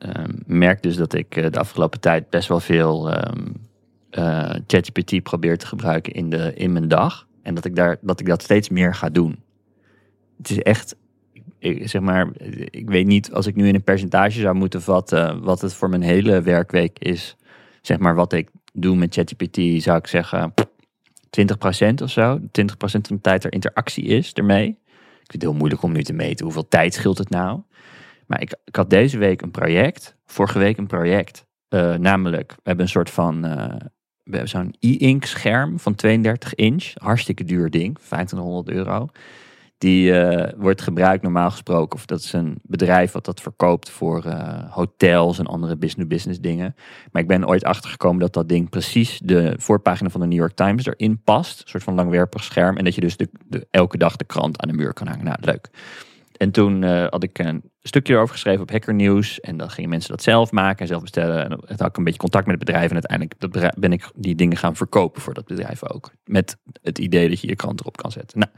ehm, merk dus dat ik eh, de afgelopen tijd best wel veel ehm eh, ChatGPT probeer te gebruiken in, de, in mijn dag. En dat ik, daar, dat ik dat steeds meer ga doen. Het is echt, ik, zeg maar, ik weet niet als ik nu in een percentage zou moeten vatten wat het voor mijn hele werkweek is. Zeg maar wat ik doe met ChatGPT, zou ik zeggen 20% of zo. 20% van de tijd er interactie is ermee. Ik vind het heel moeilijk om nu te meten hoeveel tijd scheelt het nou. Maar ik, ik had deze week een project, vorige week een project. Eh, namelijk, we hebben een soort van, eh, we hebben zo'n e-ink scherm van 32 inch. Hartstikke duur ding, 2500 euro. Die eh, wordt gebruikt normaal gesproken. Of dat is een bedrijf wat dat verkoopt voor hotels en andere business-business dingen. Maar ik ben ooit achtergekomen dat dat ding precies de voorpagina van de New York Times erin past. Een soort van langwerpig scherm. En dat je dus de, de, elke dag de krant aan de muur kan hangen. Nou, leuk. En toen uh, had ik een stukje erover geschreven op Hacker News. En dan gingen mensen dat zelf maken en zelf bestellen. En dan had ik een beetje contact met het bedrijf. En uiteindelijk ben ik die dingen gaan verkopen voor dat bedrijf ook. Met het idee dat je je krant erop kan zetten. Nou,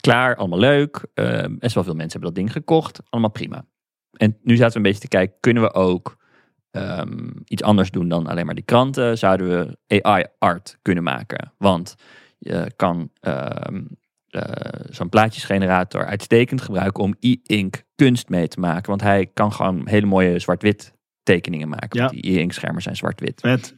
klaar, allemaal leuk. Uh, best wel veel mensen hebben dat ding gekocht. Allemaal prima. En nu zaten we een beetje te kijken, kunnen we ook um, iets anders doen dan alleen maar die kranten? Zouden we AI-art kunnen maken? Want je kan um, uh, zo'n plaatjesgenerator uitstekend gebruiken om e-ink kunst mee te maken. Want hij kan gewoon hele mooie zwart-wit tekeningen maken. Ja. Want die e-ink schermen zijn zwart-wit. Met,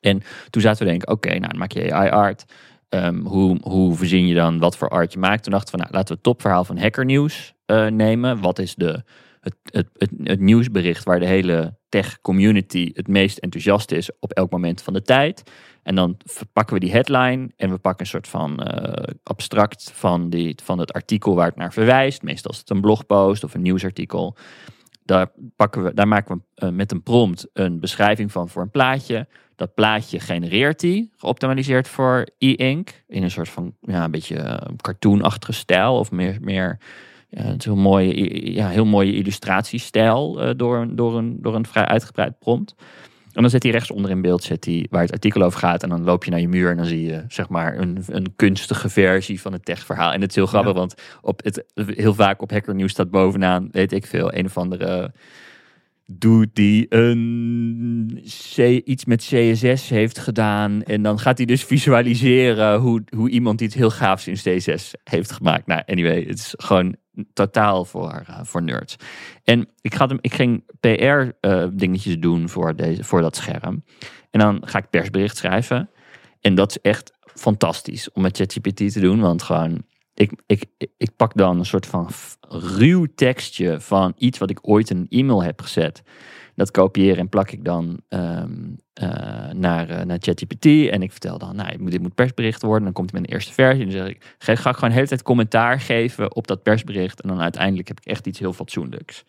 En toen zaten we denken, oké, nou dan maak je AI-art. Ehm, hoe, hoe verzin je dan wat voor art je maakt? Toen dachten we, nou, laten we het topverhaal van Hacker News eh, nemen. Wat is de, het, het, het, het nieuwsbericht waar de hele tech community het meest enthousiast is op elk moment van de tijd? En dan pakken we die headline en we pakken een soort van eh, abstract van, die, van het artikel waar het naar verwijst. Meestal is het een blogpost of een nieuwsartikel. Daar, pakken we, daar maken we uh, met een prompt een beschrijving van voor een plaatje. Dat plaatje genereert hij, geoptimaliseerd voor e-ink. In een soort van, ja, een beetje uh, cartoonachtige stijl. Of meer, meer ja, het mooie, ja, heel mooie illustratiestijl uh, door, door, een, door een vrij uitgebreid prompt. En dan zet hij rechtsonder in beeld zet hij waar het artikel over gaat. En dan loop je naar je muur en dan zie je zeg maar een, een kunstige versie van het techverhaal. En het is heel grappig, ja. want op het, heel vaak op Hacker News staat bovenaan, weet ik veel, een of andere doet die een C, iets met CSS heeft gedaan. En dan gaat hij dus visualiseren hoe, hoe iemand iets heel gaafs in CSS heeft gemaakt. Nou, anyway, het is gewoon totaal voor, uh, voor nerds. En ik, ga hem, ik ging PR-dingetjes uh, doen voor, deze, voor dat scherm. En dan ga ik persbericht schrijven. En dat is echt fantastisch om met ChatGPT te doen. Want gewoon, ik, ik, ik pak dan een soort van ruw tekstje van iets wat ik ooit in een e-mail heb gezet. Dat kopieer en plak ik dan um, uh, naar, uh, naar ChatGPT. En ik vertel dan, nou, dit moet persbericht worden. Dan komt hij met een eerste versie. En dan zeg ik, ga, ik gewoon de hele tijd commentaar geven op dat persbericht. En dan uiteindelijk heb ik echt iets heel fatsoenlijks.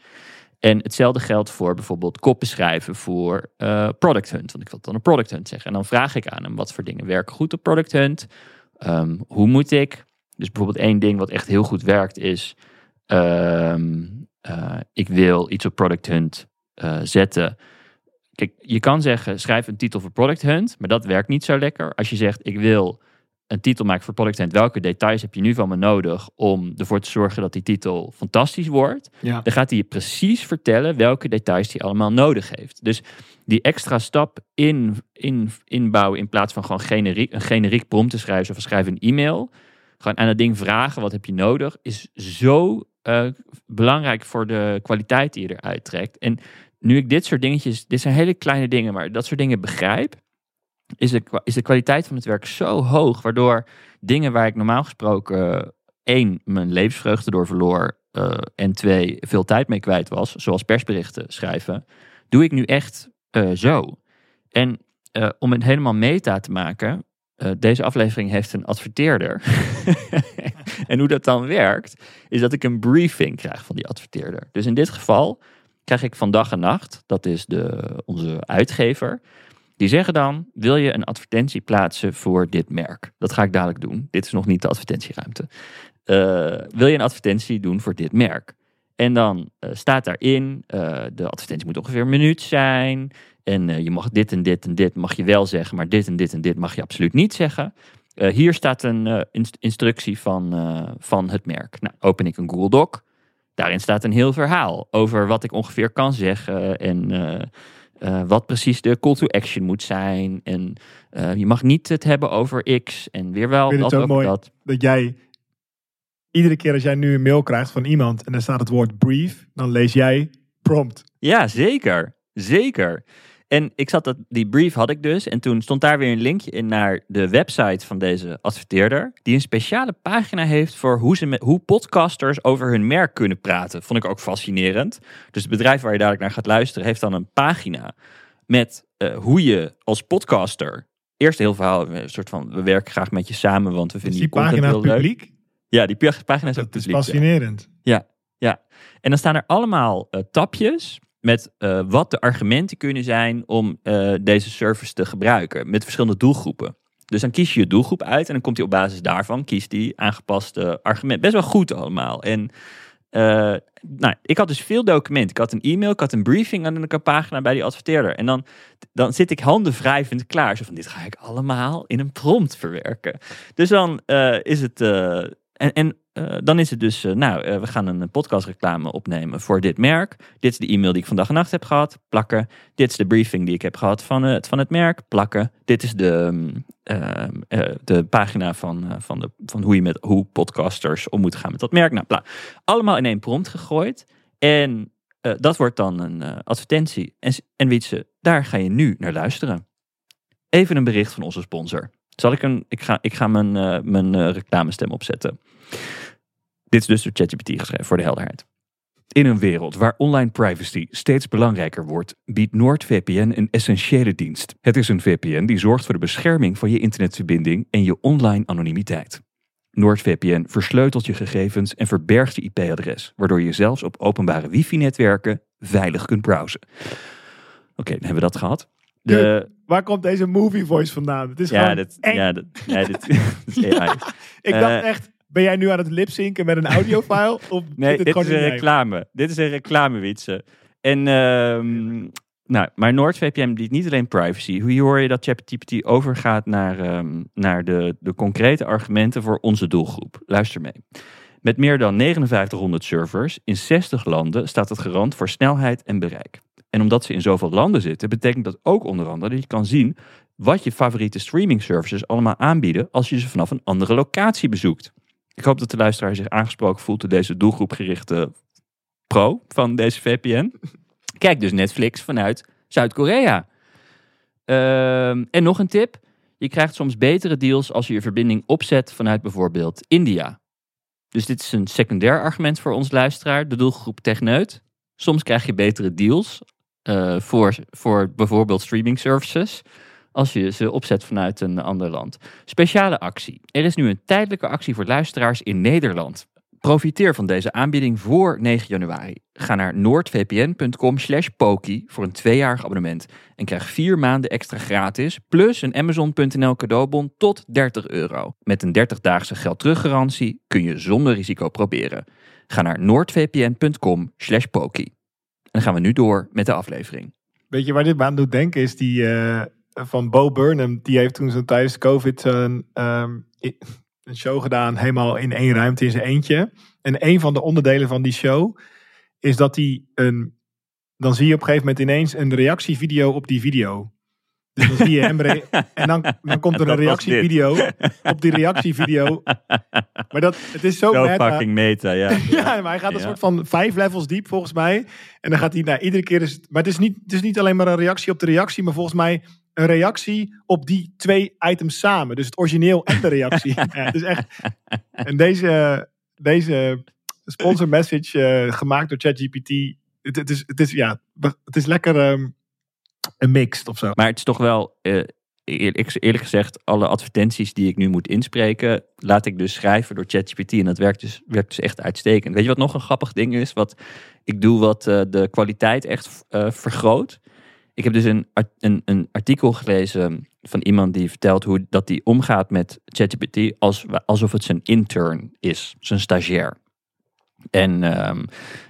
En hetzelfde geldt voor bijvoorbeeld koppen schrijven voor uh, Product Hunt. Want ik wil dan een Product Hunt zeggen. En dan vraag ik aan hem, wat voor dingen werken goed op Product Hunt? Um, hoe moet ik? Dus bijvoorbeeld één ding wat echt heel goed werkt is... Um, ik wil iets op Product Hunt uh, zetten. Kijk, je kan zeggen, schrijf een titel voor Product Hunt, maar dat werkt niet zo lekker. Als je zegt, ik wil een titel maken voor Product Hunt, welke details heb je nu van me nodig om ervoor te zorgen dat die titel fantastisch wordt? Ja. Dan gaat hij je precies vertellen welke details hij allemaal nodig heeft. Dus die extra stap in, in, inbouwen in plaats van gewoon generiek, een generiek prompt te schrijven of schrijf een e-mail. Gewoon aan het ding vragen, wat heb je nodig, is zo uh, belangrijk voor de kwaliteit die je eruit trekt. En nu ik dit soort dingetjes, dit zijn hele kleine dingen, maar dat soort dingen begrijp, is de, is de kwaliteit van het werk zo hoog, waardoor dingen waar ik normaal gesproken één, mijn levensvreugde door verloor, uh, en twee, veel tijd mee kwijt was, zoals persberichten schrijven, doe ik nu echt uh, zo. En om het helemaal meta te maken, deze aflevering heeft een adverteerder. en hoe dat dan werkt, is dat ik een briefing krijg van die adverteerder. Dus in dit geval krijg ik van dag en nacht, dat is de, onze uitgever, die zeggen dan, wil je een advertentie plaatsen voor dit merk? Dat ga ik dadelijk doen. Dit is nog niet de advertentieruimte. Uh, wil je een advertentie doen voor dit merk? En dan uh, staat daarin, uh, de advertentie moet ongeveer een minuut zijn. En je mag dit en dit en dit mag je wel zeggen, maar dit en dit en dit mag je absoluut niet zeggen. hier staat een instructie van, van het merk. Nou, open ik een Google Doc. Daarin staat een heel verhaal over wat ik ongeveer kan zeggen en uh, uh, wat precies de call to action moet zijn. En uh, je mag niet het hebben over X en weer wel dat over mooi dat. Dat jij iedere keer als jij nu een mail krijgt van iemand en er staat het woord brief, dan lees jij prompt. Ja, zeker. Zeker. En ik zat dat, die brief had ik dus. En toen stond daar weer een linkje in naar de website van deze adverteerder. Die een speciale pagina heeft voor hoe, ze met, hoe podcasters over hun merk kunnen praten. Vond ik ook fascinerend. Dus het bedrijf waar je dadelijk naar gaat luisteren heeft dan een pagina met uh, hoe je als podcaster. Eerst heel verhaal, een soort van we werken graag met je samen, want we vinden die content pagina heel leuk. publiek? Ja, die pagina is ook Dat is publiek. ja. fascinerend. En dan staan er allemaal eh, tapjes met eh, wat de argumenten kunnen zijn om eh, deze service te gebruiken. Met verschillende doelgroepen. Dus dan kies je je doelgroep uit en dan komt hij op basis daarvan, kiest die aangepaste argument. Best wel goed allemaal. En eh, nou, ik had dus veel documenten. Ik had een e-mail, ik had een briefing dan een pagina bij die adverteerder. En dan, dan zit ik handen wrijvend klaar. Zo van, dit ga ik allemaal in een prompt verwerken. Dus dan is het... en en eh, dan is het dus, eh, nou, eh, we gaan een podcastreclame opnemen voor dit merk. Dit is de e-mail die ik vandaag en nacht heb gehad, plakken. Dit is de briefing die ik heb gehad van het, van het merk, plakken. Dit is de, mm, de pagina van, van, de, van hoe je met hoe podcasters om moet gaan met dat merk. Nou, bla. Allemaal in één prompt gegooid. En dat wordt dan een advertentie. En, en Wietse, daar ga je nu naar luisteren. Even een bericht van onze sponsor. Zal ik een, ik ga, ik ga mijn, eh, mijn eh, reclamestem opzetten. Dit is dus door ChatGPT geschreven, voor de helderheid. In een wereld waar online privacy steeds belangrijker wordt, biedt NordVPN een essentiële dienst. Het is een VPN die zorgt voor de bescherming van je internetverbinding en je online anonimiteit. NordVPN versleutelt je gegevens en verbergt je IP-adres, waardoor je zelfs op openbare wifi-netwerken veilig kunt browsen. Oké, dan hebben we dat gehad. De, Waar komt deze movie voice vandaan? Het is ja, gewoon dat, eng. ja, dat, ja, dit, dit is AI. Ik Eh, dacht echt, ben jij nu aan het lipzinken met een audiofile? Of Nee, dit is een reclame. Dit is een reclamewietse. En, ehm, nou, maar NordVPN biedt niet alleen privacy. Hoe hoor je dat ChatGPT overgaat naar, ehm, naar de, de concrete argumenten voor onze doelgroep? Luister mee. Met meer dan 5900 servers in 60 landen staat het garant voor snelheid en bereik. En omdat ze in zoveel landen zitten, betekent dat ook onder andere dat je kan zien wat je favoriete streaming services allemaal aanbieden als je ze vanaf een andere locatie bezoekt. Ik hoop dat de luisteraar zich aangesproken voelt door deze doelgroepgerichte pro van deze VPN. Kijk dus Netflix vanuit Zuid-Korea. Ehm, en nog een tip. Je krijgt soms betere deals als je je verbinding opzet vanuit bijvoorbeeld India. Dus dit is een secundair argument voor ons luisteraar, de doelgroep techneut. Soms krijg je betere deals eh, voor, voor bijvoorbeeld streaming services als je ze opzet vanuit een ander land. Speciale actie. Er is nu een tijdelijke actie voor luisteraars in Nederland. Profiteer van deze aanbieding voor 9 januari. Ga naar noordvpn.com slash poki voor een tweejarig abonnement. En krijg vier maanden extra gratis, plus een Amazon.nl cadeaubon tot 30 euro. Met een 30-daagse geld teruggarantie kun je zonder risico proberen. Ga naar noordvpn.com slash poki. En dan gaan we nu door met de aflevering. Weet je waar dit me aan doet denken? Is die eh, van Bo Burnham. Die heeft toen zo tijdens COVID een, ehm, een show gedaan. Helemaal in één ruimte in zijn eentje. En een van de onderdelen van die show is dat hij een. Dan zie je op een gegeven moment ineens een reactievideo op die video. Dus dan zie je hem. en dan, dan komt er een reactievideo op die reactievideo. Maar dat, het is zo Zo meta. fucking meta, ja. Ja, maar hij gaat een Ja. soort van vijf levels diep volgens mij. En dan gaat hij, nou, iedere keer is maar het is, niet, het is niet alleen maar een reactie op de reactie, maar volgens mij een reactie op die twee items samen. Dus het origineel en de reactie. ja, het is echt. En deze, deze sponsor message eh, gemaakt door ChatGPT. Het, het, is, het is, ja, het is lekker ehm, een mixed of zo. Maar het is toch wel, eh, eerlijk, eerlijk gezegd, alle advertenties die ik nu moet inspreken, laat ik dus schrijven door ChatGPT. En dat werkt dus, werkt dus echt uitstekend. Weet je wat nog een grappig ding is? Wat ik doe wat eh, de kwaliteit echt eh, vergroot. Ik heb dus een, een, een artikel gelezen van iemand die vertelt hoe dat die omgaat met ChatGPT als, alsof het zijn intern is, zijn stagiair. En ehm,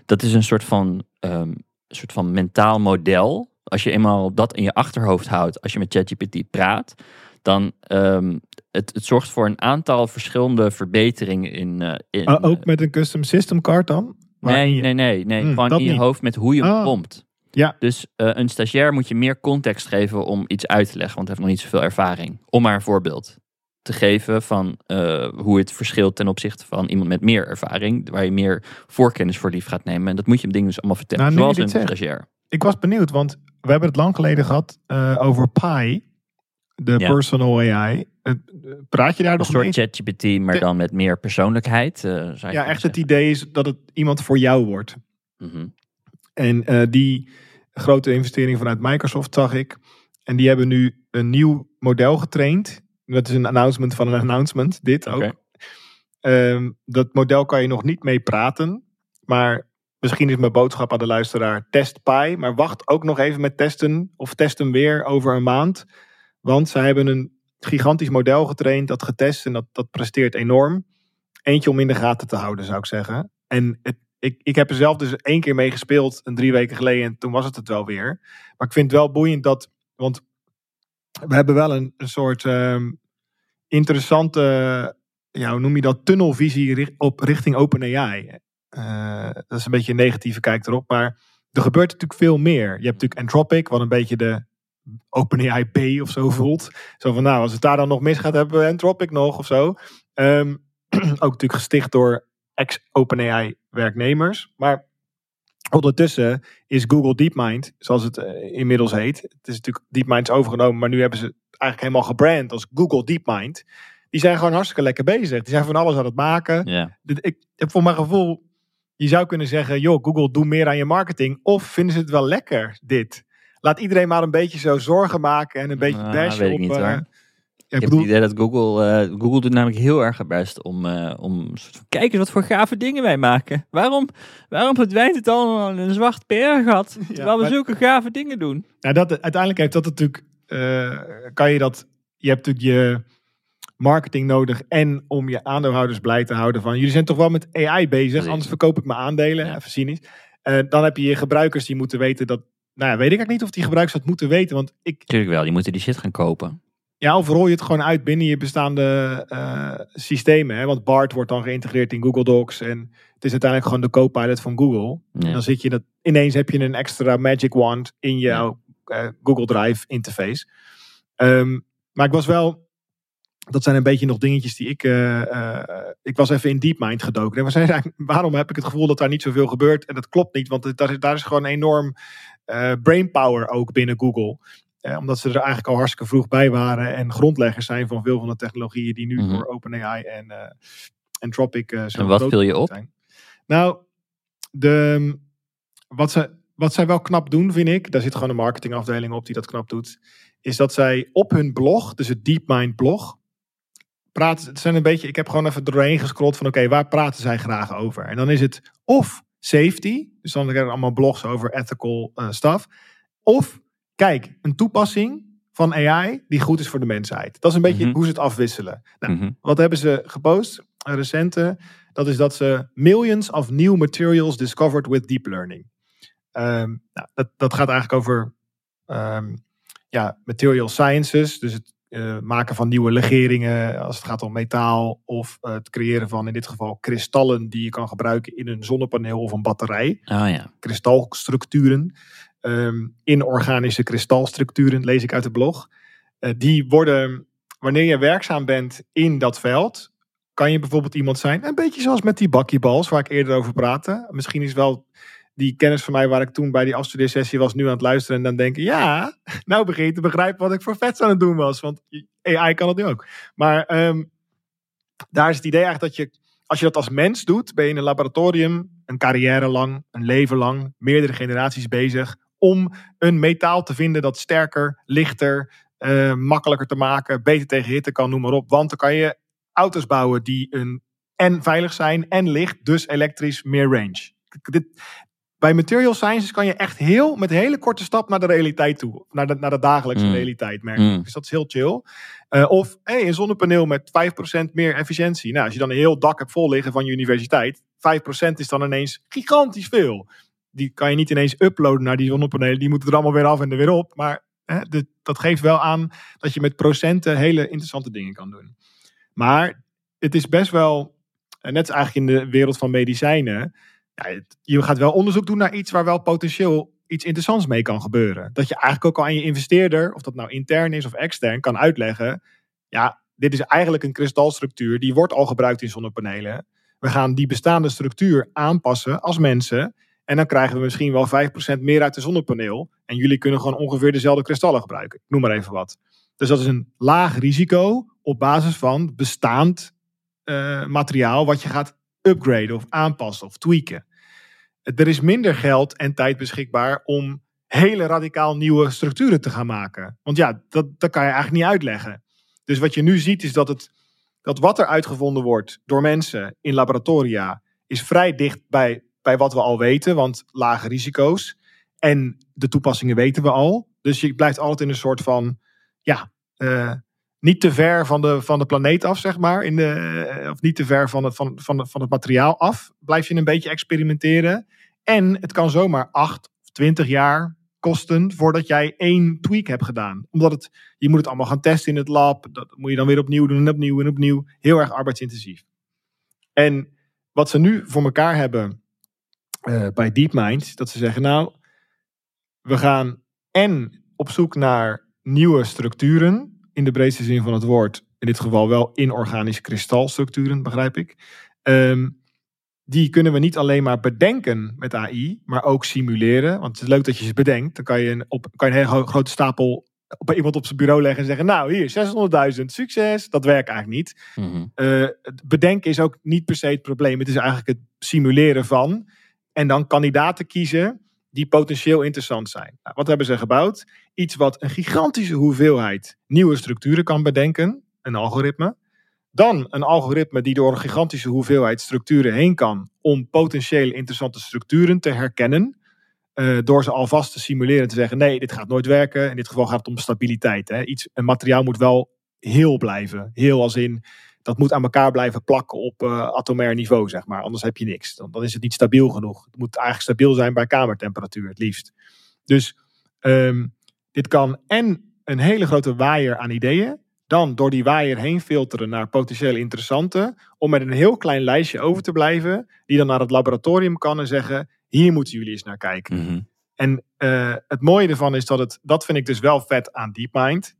dat is een soort van, ehm, soort van mentaal model. Als je eenmaal dat in je achterhoofd houdt als je met ChatGPT praat, dan ehm, het, het zorgt voor een aantal verschillende verbeteringen in. eh, in Ah, ook met een custom system card dan? Nee, je- nee, nee, nee. Hmm, gewoon in je niet. hoofd met hoe je Ah. prompt. Ja. Dus eh, een stagiair moet je meer context geven om iets uit te leggen, want hij heeft nog niet zoveel ervaring. Om maar een voorbeeld te geven van eh, hoe het verschilt ten opzichte van iemand met meer ervaring, waar je meer voorkennis voor lief gaat nemen. En dat moet je hem dingen dus allemaal vertellen, Nou, zoals een stagiair. Ik was benieuwd, want we hebben het lang geleden gehad eh, over Pi, de Ja. personal AI. Eh, praat je daar Een nog soort mee? ChatGPT, maar De- dan met meer persoonlijkheid. eh, zou Ja, echt het idee is dat het iemand voor jou wordt. Mhm. En die grote investering vanuit Microsoft zag ik. En die hebben nu een nieuw model getraind. Dat is een announcement van een announcement, dit ook. Ehm, dat model kan je nog niet mee praten. Maar misschien is mijn boodschap aan de luisteraar: test Pi. Maar wacht ook nog even met testen. Of test hem weer over een maand. Want ze hebben een gigantisch model getraind, dat getest en dat, dat presteert enorm. Eentje om in de gaten te houden, zou ik zeggen. En het, ik, ik heb er zelf dus één keer mee gespeeld, een drie weken geleden, en toen was het het wel weer. Maar ik vind het wel boeiend dat, want we hebben wel een, een soort ehm, interessante, ja, hoe noem je dat, tunnelvisie op, richting OpenAI. Uh, dat is een beetje een negatieve kijk erop, maar er gebeurt natuurlijk veel meer. Je hebt natuurlijk Anthropic, wat een beetje de OpenAI B of zo voelt. Zo van, nou, als het daar dan nog misgaat, hebben we Anthropic nog of zo. Um, ook natuurlijk gesticht door ex-OpenAI werknemers. Maar ondertussen is Google DeepMind, zoals het uh, inmiddels heet. Het is natuurlijk DeepMind overgenomen, maar nu hebben ze het eigenlijk helemaal gebrand als Google DeepMind. Die zijn gewoon hartstikke lekker bezig. Die zijn van alles aan het maken. Ja. Ik heb voor mijn gevoel, je zou kunnen zeggen, joh, Google, doe meer aan je marketing. Of vinden ze het wel lekker, dit? laat iedereen maar een beetje zo zorgen maken en een beetje weet ik op... niet, eh, hoor. ja, Ik ik heb bedoel, het idee dat Google, eh, Google doet namelijk heel erg haar best om, eh, om kijk eens wat voor gave dingen wij maken. Waarom, waarom verdwijnt het allemaal in een zwart PR-gat, terwijl we maar- zulke gave dingen doen? nou, dat, uiteindelijk heeft dat natuurlijk, kan je dat, je hebt natuurlijk je marketing nodig en om je aandeelhouders blij te houden van, jullie zijn toch wel met AI bezig, anders verkoop ik mijn aandelen, Ja. even cynisch. Eh, dan heb je je gebruikers die moeten weten dat, nou ja, weet ik eigenlijk niet of die gebruikers dat moeten weten, want ik, Tuurlijk wel, die moeten die shit gaan kopen. Ja, of rol je het gewoon uit binnen je bestaande eh, systemen. Hè? Want BART wordt dan geïntegreerd in Google Docs. En het is uiteindelijk gewoon de co-pilot van Google. En dan zit je dat, ineens heb je een extra magic wand in jouw eh, Google Drive interface. Ehm, maar ik was wel, dat zijn een beetje nog dingetjes die ik, eh, eh, ik was even in DeepMind gedoken. En we zeiden eigenlijk, waarom heb ik het gevoel dat daar niet zoveel gebeurt? En dat klopt niet, want het- daar, is- daar is gewoon enorm eh brainpower ook binnen Google. Omdat ze er eigenlijk al hartstikke vroeg bij waren en grondleggers zijn van veel van de technologieën die nu Mhm. door OpenAI en Anthropic zo En wat viel je op? zijn. Nou, de, wat, ze, wat zij wel knap doen, vind ik, daar zit gewoon een marketingafdeling op die dat knap doet, is dat zij op hun blog, dus het DeepMind blog, praten, het zijn een beetje, ik heb gewoon even doorheen gescrolld van oké, waar praten zij graag over? En dan is het of safety, dus dan krijg je allemaal blogs over ethical eh stuff, of kijk, een toepassing van AI die goed is voor de mensheid. Dat is een beetje Mhm. hoe ze het afwisselen. Nou, Mhm. wat hebben ze gepost? Een recente. Dat is dat ze millions of new materials discovered with deep learning. Ehm, nou, dat, dat gaat eigenlijk over ehm, ja, material sciences. Dus het eh, maken van nieuwe legeringen als het gaat om metaal. Of eh, het creëren van in dit geval kristallen die je kan gebruiken in een zonnepaneel of een batterij Oh ja. kristalstructuren. ehm inorganische kristalstructuren, lees ik uit de blog. Eh, die worden, wanneer je werkzaam bent in dat veld, kan je bijvoorbeeld iemand zijn, een beetje zoals met die bakkiebals waar ik eerder over praatte. Misschien is wel die kennis van mij waar ik toen bij die afstudeersessie was, nu aan het luisteren en dan denken, ja, nou begin je te begrijpen wat ik voor vets aan het doen was. Want AI kan het nu ook. Maar ehm, daar is het idee eigenlijk dat je, als je dat als mens doet, ben je in een laboratorium een carrière lang, een leven lang, meerdere generaties bezig om een metaal te vinden dat sterker, lichter, eh, makkelijker te maken, beter tegen hitte kan, noem maar op. Want dan kan je auto's bouwen die een, en veilig zijn en licht, dus elektrisch meer range. Dit, bij material sciences kan je echt heel, met een hele korte stap naar de realiteit toe. Naar de, naar de dagelijkse Mm. realiteit, merk ik. Mm. Dus dat is heel chill. Eh, of hey, een zonnepaneel met 5% meer efficiëntie. Nou, als je dan een heel dak hebt vol liggen van je universiteit, 5% is dan ineens gigantisch veel. Die kan je niet ineens uploaden naar die zonnepanelen. Die moeten er allemaal weer af en er weer op. Maar hè, dat geeft wel aan dat je met procenten hele interessante dingen kan doen. Maar het is best wel, net als eigenlijk in de wereld van medicijnen. Je gaat wel onderzoek doen naar iets waar wel potentieel iets interessants mee kan gebeuren. Dat je eigenlijk ook al aan je investeerder, of dat nou intern is of extern, kan uitleggen. Ja, dit is eigenlijk een kristalstructuur, die wordt al gebruikt in zonnepanelen. We gaan die bestaande structuur aanpassen als mensen. En dan krijgen we misschien wel 5% meer uit de zonnepaneel. En jullie kunnen gewoon ongeveer dezelfde kristallen gebruiken. Ik noem maar even wat. Dus dat is een laag risico op basis van bestaand eh, materiaal wat je gaat upgraden of aanpassen of tweaken. Er is minder geld en tijd beschikbaar om hele radicaal nieuwe structuren te gaan maken. Want ja, dat, dat kan je eigenlijk niet uitleggen. Dus wat je nu ziet is dat het dat wat er uitgevonden wordt door mensen in laboratoria is vrij dicht bij, bij wat we al weten, want lage risico's. En de toepassingen weten we al. Dus je blijft altijd in een soort van, ja, uh, niet te ver van de, van de planeet af, zeg maar. In de, of niet te ver van het, van, van, van het materiaal af. Blijf je een beetje experimenteren. En het kan zomaar 8 of 20 jaar kosten voordat jij één tweak hebt gedaan. Omdat het, je moet het allemaal gaan testen in het lab. Dat moet je dan weer opnieuw doen en opnieuw en opnieuw. Heel erg arbeidsintensief. En wat ze nu voor elkaar hebben uh, bij DeepMind, dat ze zeggen, nou, we gaan en op zoek naar nieuwe structuren, in de breedste zin van het woord, in dit geval wel inorganische kristalstructuren, begrijp ik. Um, die kunnen we niet alleen maar bedenken met AI, maar ook simuleren. Want het is leuk dat je ze bedenkt. Dan kan je een, op, kan je een hele grote stapel op iemand op zijn bureau leggen en zeggen: Nou, hier 600.000, succes. Dat werkt eigenlijk niet. Mm bedenken is ook niet per se het probleem. Het is eigenlijk het simuleren van. En dan kandidaten kiezen die potentieel interessant zijn. Nou, wat hebben ze gebouwd? Iets wat een gigantische hoeveelheid nieuwe structuren kan bedenken. Een algoritme. Dan een algoritme die door een gigantische hoeveelheid structuren heen kan om potentieel interessante structuren te herkennen. Uh, door ze alvast te simuleren en te zeggen: nee, dit gaat nooit werken. In dit geval gaat het om stabiliteit. Hè. Iets, een materiaal moet wel heel blijven. Heel als in dat moet aan elkaar blijven plakken op uh, atomair niveau, zeg maar. Anders heb je niks. Dan, dan, is het niet stabiel genoeg. Het moet eigenlijk stabiel zijn bij kamertemperatuur, het liefst. Dus um, dit kan en een hele grote waaier aan ideeën dan door die waaier heen filteren naar potentieel interessante, om met een heel klein lijstje over te blijven, die dan naar het laboratorium kan en zeggen, hier moeten jullie eens naar kijken. Mhm. En uh, het mooie ervan is dat het, dat vind ik dus wel vet aan DeepMind,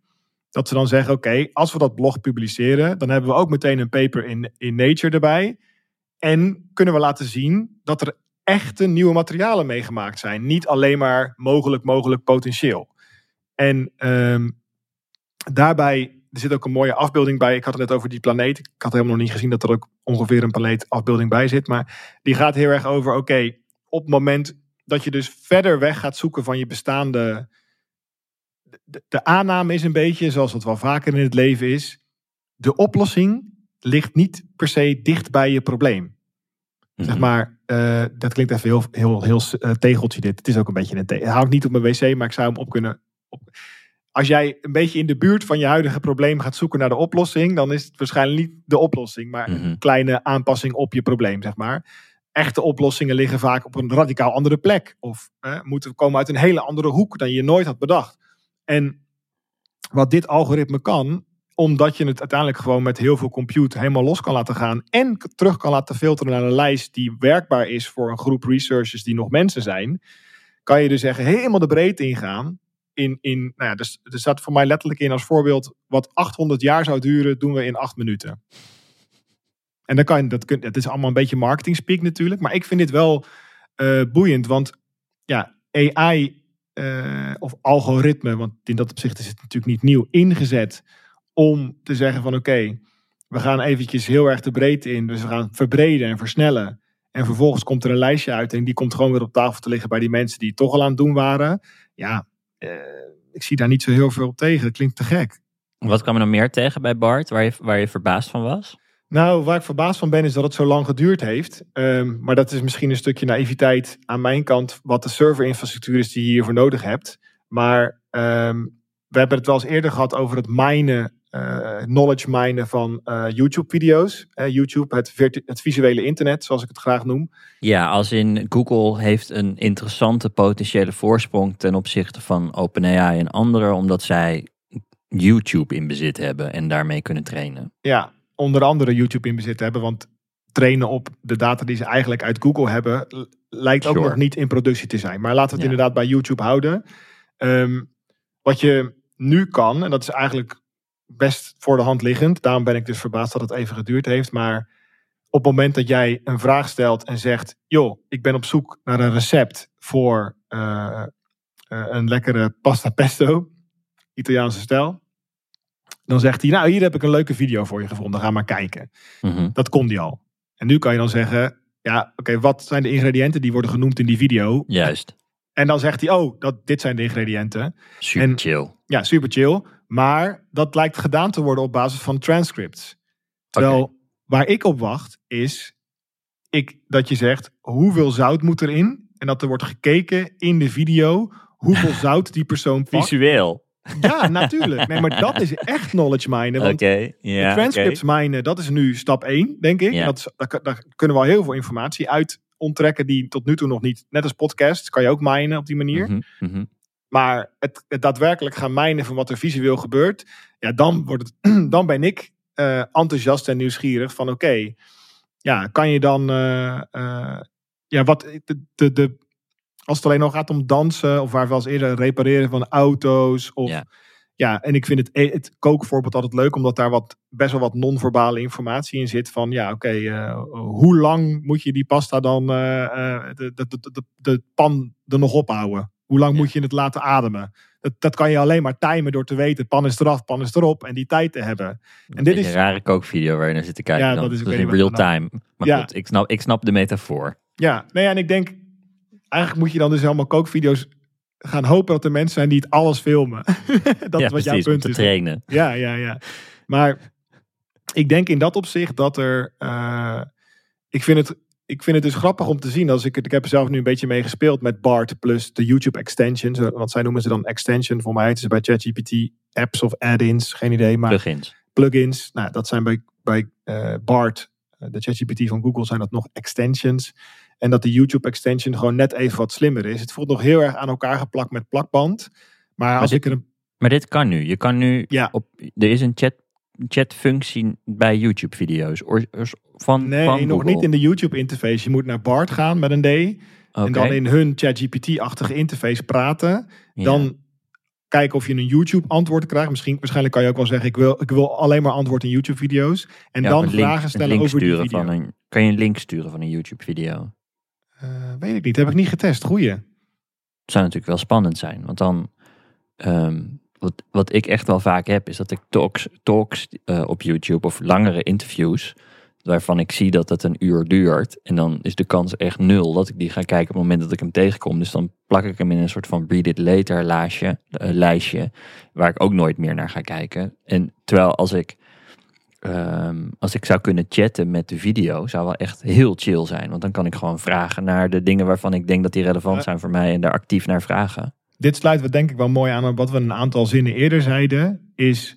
dat ze dan zeggen, oké, als we dat blog publiceren, dan hebben we ook meteen een paper in, in Nature erbij. En kunnen we laten zien dat er echte nieuwe materialen meegemaakt zijn. Niet alleen maar mogelijk, mogelijk, potentieel. En um, daarbij er zit ook een mooie afbeelding bij. Ik had het net over die planeet. Ik had helemaal nog niet gezien dat er ook ongeveer een planeetafbeelding bij zit. Maar die gaat heel erg over, oké, op het moment dat je dus verder weg gaat zoeken van je bestaande... De, de aanname is een beetje, zoals het wel vaker in het leven is, de oplossing ligt niet per se dicht bij je probleem. Zeg Mhm. maar, eh, dat klinkt even heel, heel, heel eh, tegeltje dit. Het is ook een beetje een tegel. Het hangt niet op mijn wc, maar ik zou hem op kunnen... Op... Als jij een beetje in de buurt van je huidige probleem gaat zoeken naar de oplossing, dan is het waarschijnlijk niet de oplossing, maar Mhm. een kleine aanpassing op je probleem, zeg maar. Echte oplossingen liggen vaak op een radicaal andere plek. Of eh, moeten komen uit een hele andere hoek dan je nooit had bedacht. En wat dit algoritme kan, omdat je het uiteindelijk gewoon met heel veel compute helemaal los kan laten gaan. En terug kan laten filteren naar een lijst die werkbaar is voor een groep researchers die nog mensen zijn. Kan je dus zeggen, helemaal de breedte ingaan. In, in, nou ja, dus, er staat voor mij letterlijk in als voorbeeld, wat 800 jaar zou duren, doen we in 8 minuten. En dan kan dat, kun, het is allemaal een beetje marketing speak natuurlijk, maar ik vind dit wel eh, boeiend, want ja, AI eh, of algoritme, want in dat opzicht is het natuurlijk niet nieuw, ingezet om te zeggen van oké, we gaan eventjes heel erg de breedte in, dus we gaan verbreden en versnellen. En vervolgens komt er een lijstje uit en die komt gewoon weer op tafel te liggen bij die mensen die toch al aan het doen waren. Ja, ik zie daar niet zo heel veel op tegen. Dat klinkt te gek. Wat kwam er nog meer tegen bij Bart, waar je, waar je verbaasd van was? Nou, waar ik verbaasd van ben is dat het zo lang geduurd heeft. Ehm, maar dat is misschien een stukje naïviteit aan mijn kant, wat de serverinfrastructuur is die je hiervoor nodig hebt. Maar ehm, we hebben het wel eens eerder gehad over het minen, eh, knowledge minen van eh, YouTube-video's. YouTube, het, het visuele internet, zoals ik het graag noem. Ja, als in Google heeft een interessante potentiële voorsprong ten opzichte van OpenAI en anderen, omdat zij YouTube in bezit hebben en daarmee kunnen trainen. Ja, onder andere YouTube in bezit hebben, want trainen op de data die ze eigenlijk uit Google hebben, lijkt ook nog niet in productie te zijn. Maar laten we het Ja. inderdaad bij YouTube houden. Ehm, wat je nu kan, en dat is eigenlijk best voor de hand liggend, daarom ben ik dus verbaasd dat het even geduurd heeft, maar op het moment dat jij een vraag stelt en zegt, joh, ik ben op zoek naar een recept voor eh, eh, een lekkere pasta pesto, Italiaanse stijl, dan zegt hij, nou hier heb ik een leuke video voor je gevonden, ga maar kijken. Mhm. Dat kon die al. En nu kan je dan zeggen, ja, oké, wat zijn de ingrediënten die worden genoemd in die video? Juist. En dan zegt hij, oh, dat, dit zijn de ingrediënten. Super En- chill. Ja, super chill. Maar dat lijkt gedaan te worden op basis van transcripts. Terwijl waar ik op wacht is ik, dat je zegt hoeveel zout moet erin. En dat er wordt gekeken in de video hoeveel zout die persoon pakt. Visueel. Ja, natuurlijk. Nee, maar dat is echt knowledge minen. Want Oké, ja. de transcripts minen, dat is nu stap 1, denk ik. Dat is, daar, daar kunnen we al heel veel informatie uit onttrekken die tot nu toe nog niet, net als podcast, kan je ook minen op die manier. mhm. Maar het, het daadwerkelijk gaan mijnen van wat er visueel gebeurt, ja, dan, wordt het, dan ben ik eh, enthousiast en nieuwsgierig van oké, ja, kan je dan, eh, eh, ja, wat, de, de, de, als het alleen nog gaat om dansen of waar we als eerder repareren van auto's of Ja. ja, en ik vind het, het kookvoorbeeld altijd leuk, omdat daar wat, best wel wat non-verbale informatie in zit. Van ja, oké, hoe lang moet je die pasta dan, de, de, de, de, de pan er nog ophouden? Hoe lang Ja. moet je het laten ademen? Dat, dat kan je alleen maar timen door te weten, pan is eraf, pan is erop en die tijd te hebben. En dit is, een rare kookvideo waar je naar zit te kijken. Ja, dan. dat is- dus in real er time. Maar Ja. goed, ik snap, ik snap de metafoor. ja, nee, en ik denk, eigenlijk moet je dan dus helemaal kookvideo's gaan hopen dat er mensen zijn die het alles filmen. dat ja, is wat jouw punt te is. trainen. Ja, ja, ja. Maar ik denk in dat opzicht dat er. eh, ik, vind het, ik vind het dus grappig om te zien. Als ik, ik heb er zelf nu een beetje mee gespeeld met BART plus de YouTube extensions. eh, Want zij noemen ze dan extension. Voor mij het is bij ChatGPT apps of add-ins. Geen idee. Maar Plugins. plugins. Nou, dat zijn bij, bij eh, BART, eh, de ChatGPT van Google, zijn dat nog extensions. En dat de YouTube extension gewoon net even wat slimmer is. Het voelt nog heel erg aan elkaar geplakt met plakband. Maar als dit- ik er een Maar dit kan nu. Je kan nu Ja. op. Er is een chat, chatfunctie bij YouTube-video's. Van, Nee, van nog Google. niet in de YouTube interface. Je moet naar BART gaan met een D. En dan in hun ChatGPT-achtige interface praten. ja. Dan kijken of je een YouTube antwoord krijgt. Misschien, waarschijnlijk kan je ook wel zeggen, ik wil, ik wil alleen maar antwoord in YouTube video's. En Ja, dan link- vragen stellen over die video. Van een, kan je een link sturen van een YouTube-video? Eh, weet ik niet, heb ik niet getest. Goeie. Het zou natuurlijk wel spannend zijn. Want dan, ehm, wat, wat ik echt wel vaak heb, is dat ik talks, talks eh, op YouTube of langere interviews, waarvan ik zie dat het een uur duurt. En dan is de kans echt nul dat ik die ga kijken op het moment dat ik hem tegenkom. Dus dan plak ik hem in een soort van read it later lijstje, eh, lijstje waar ik ook nooit meer naar ga kijken. En terwijl als ik, ehm, als ik zou kunnen chatten met de video, zou wel echt heel chill zijn. Want dan kan ik gewoon vragen naar de dingen waarvan ik denk dat die relevant zijn voor mij en daar actief naar vragen. Dit sluit we denk ik wel mooi aan op wat we een aantal zinnen eerder zeiden. Is,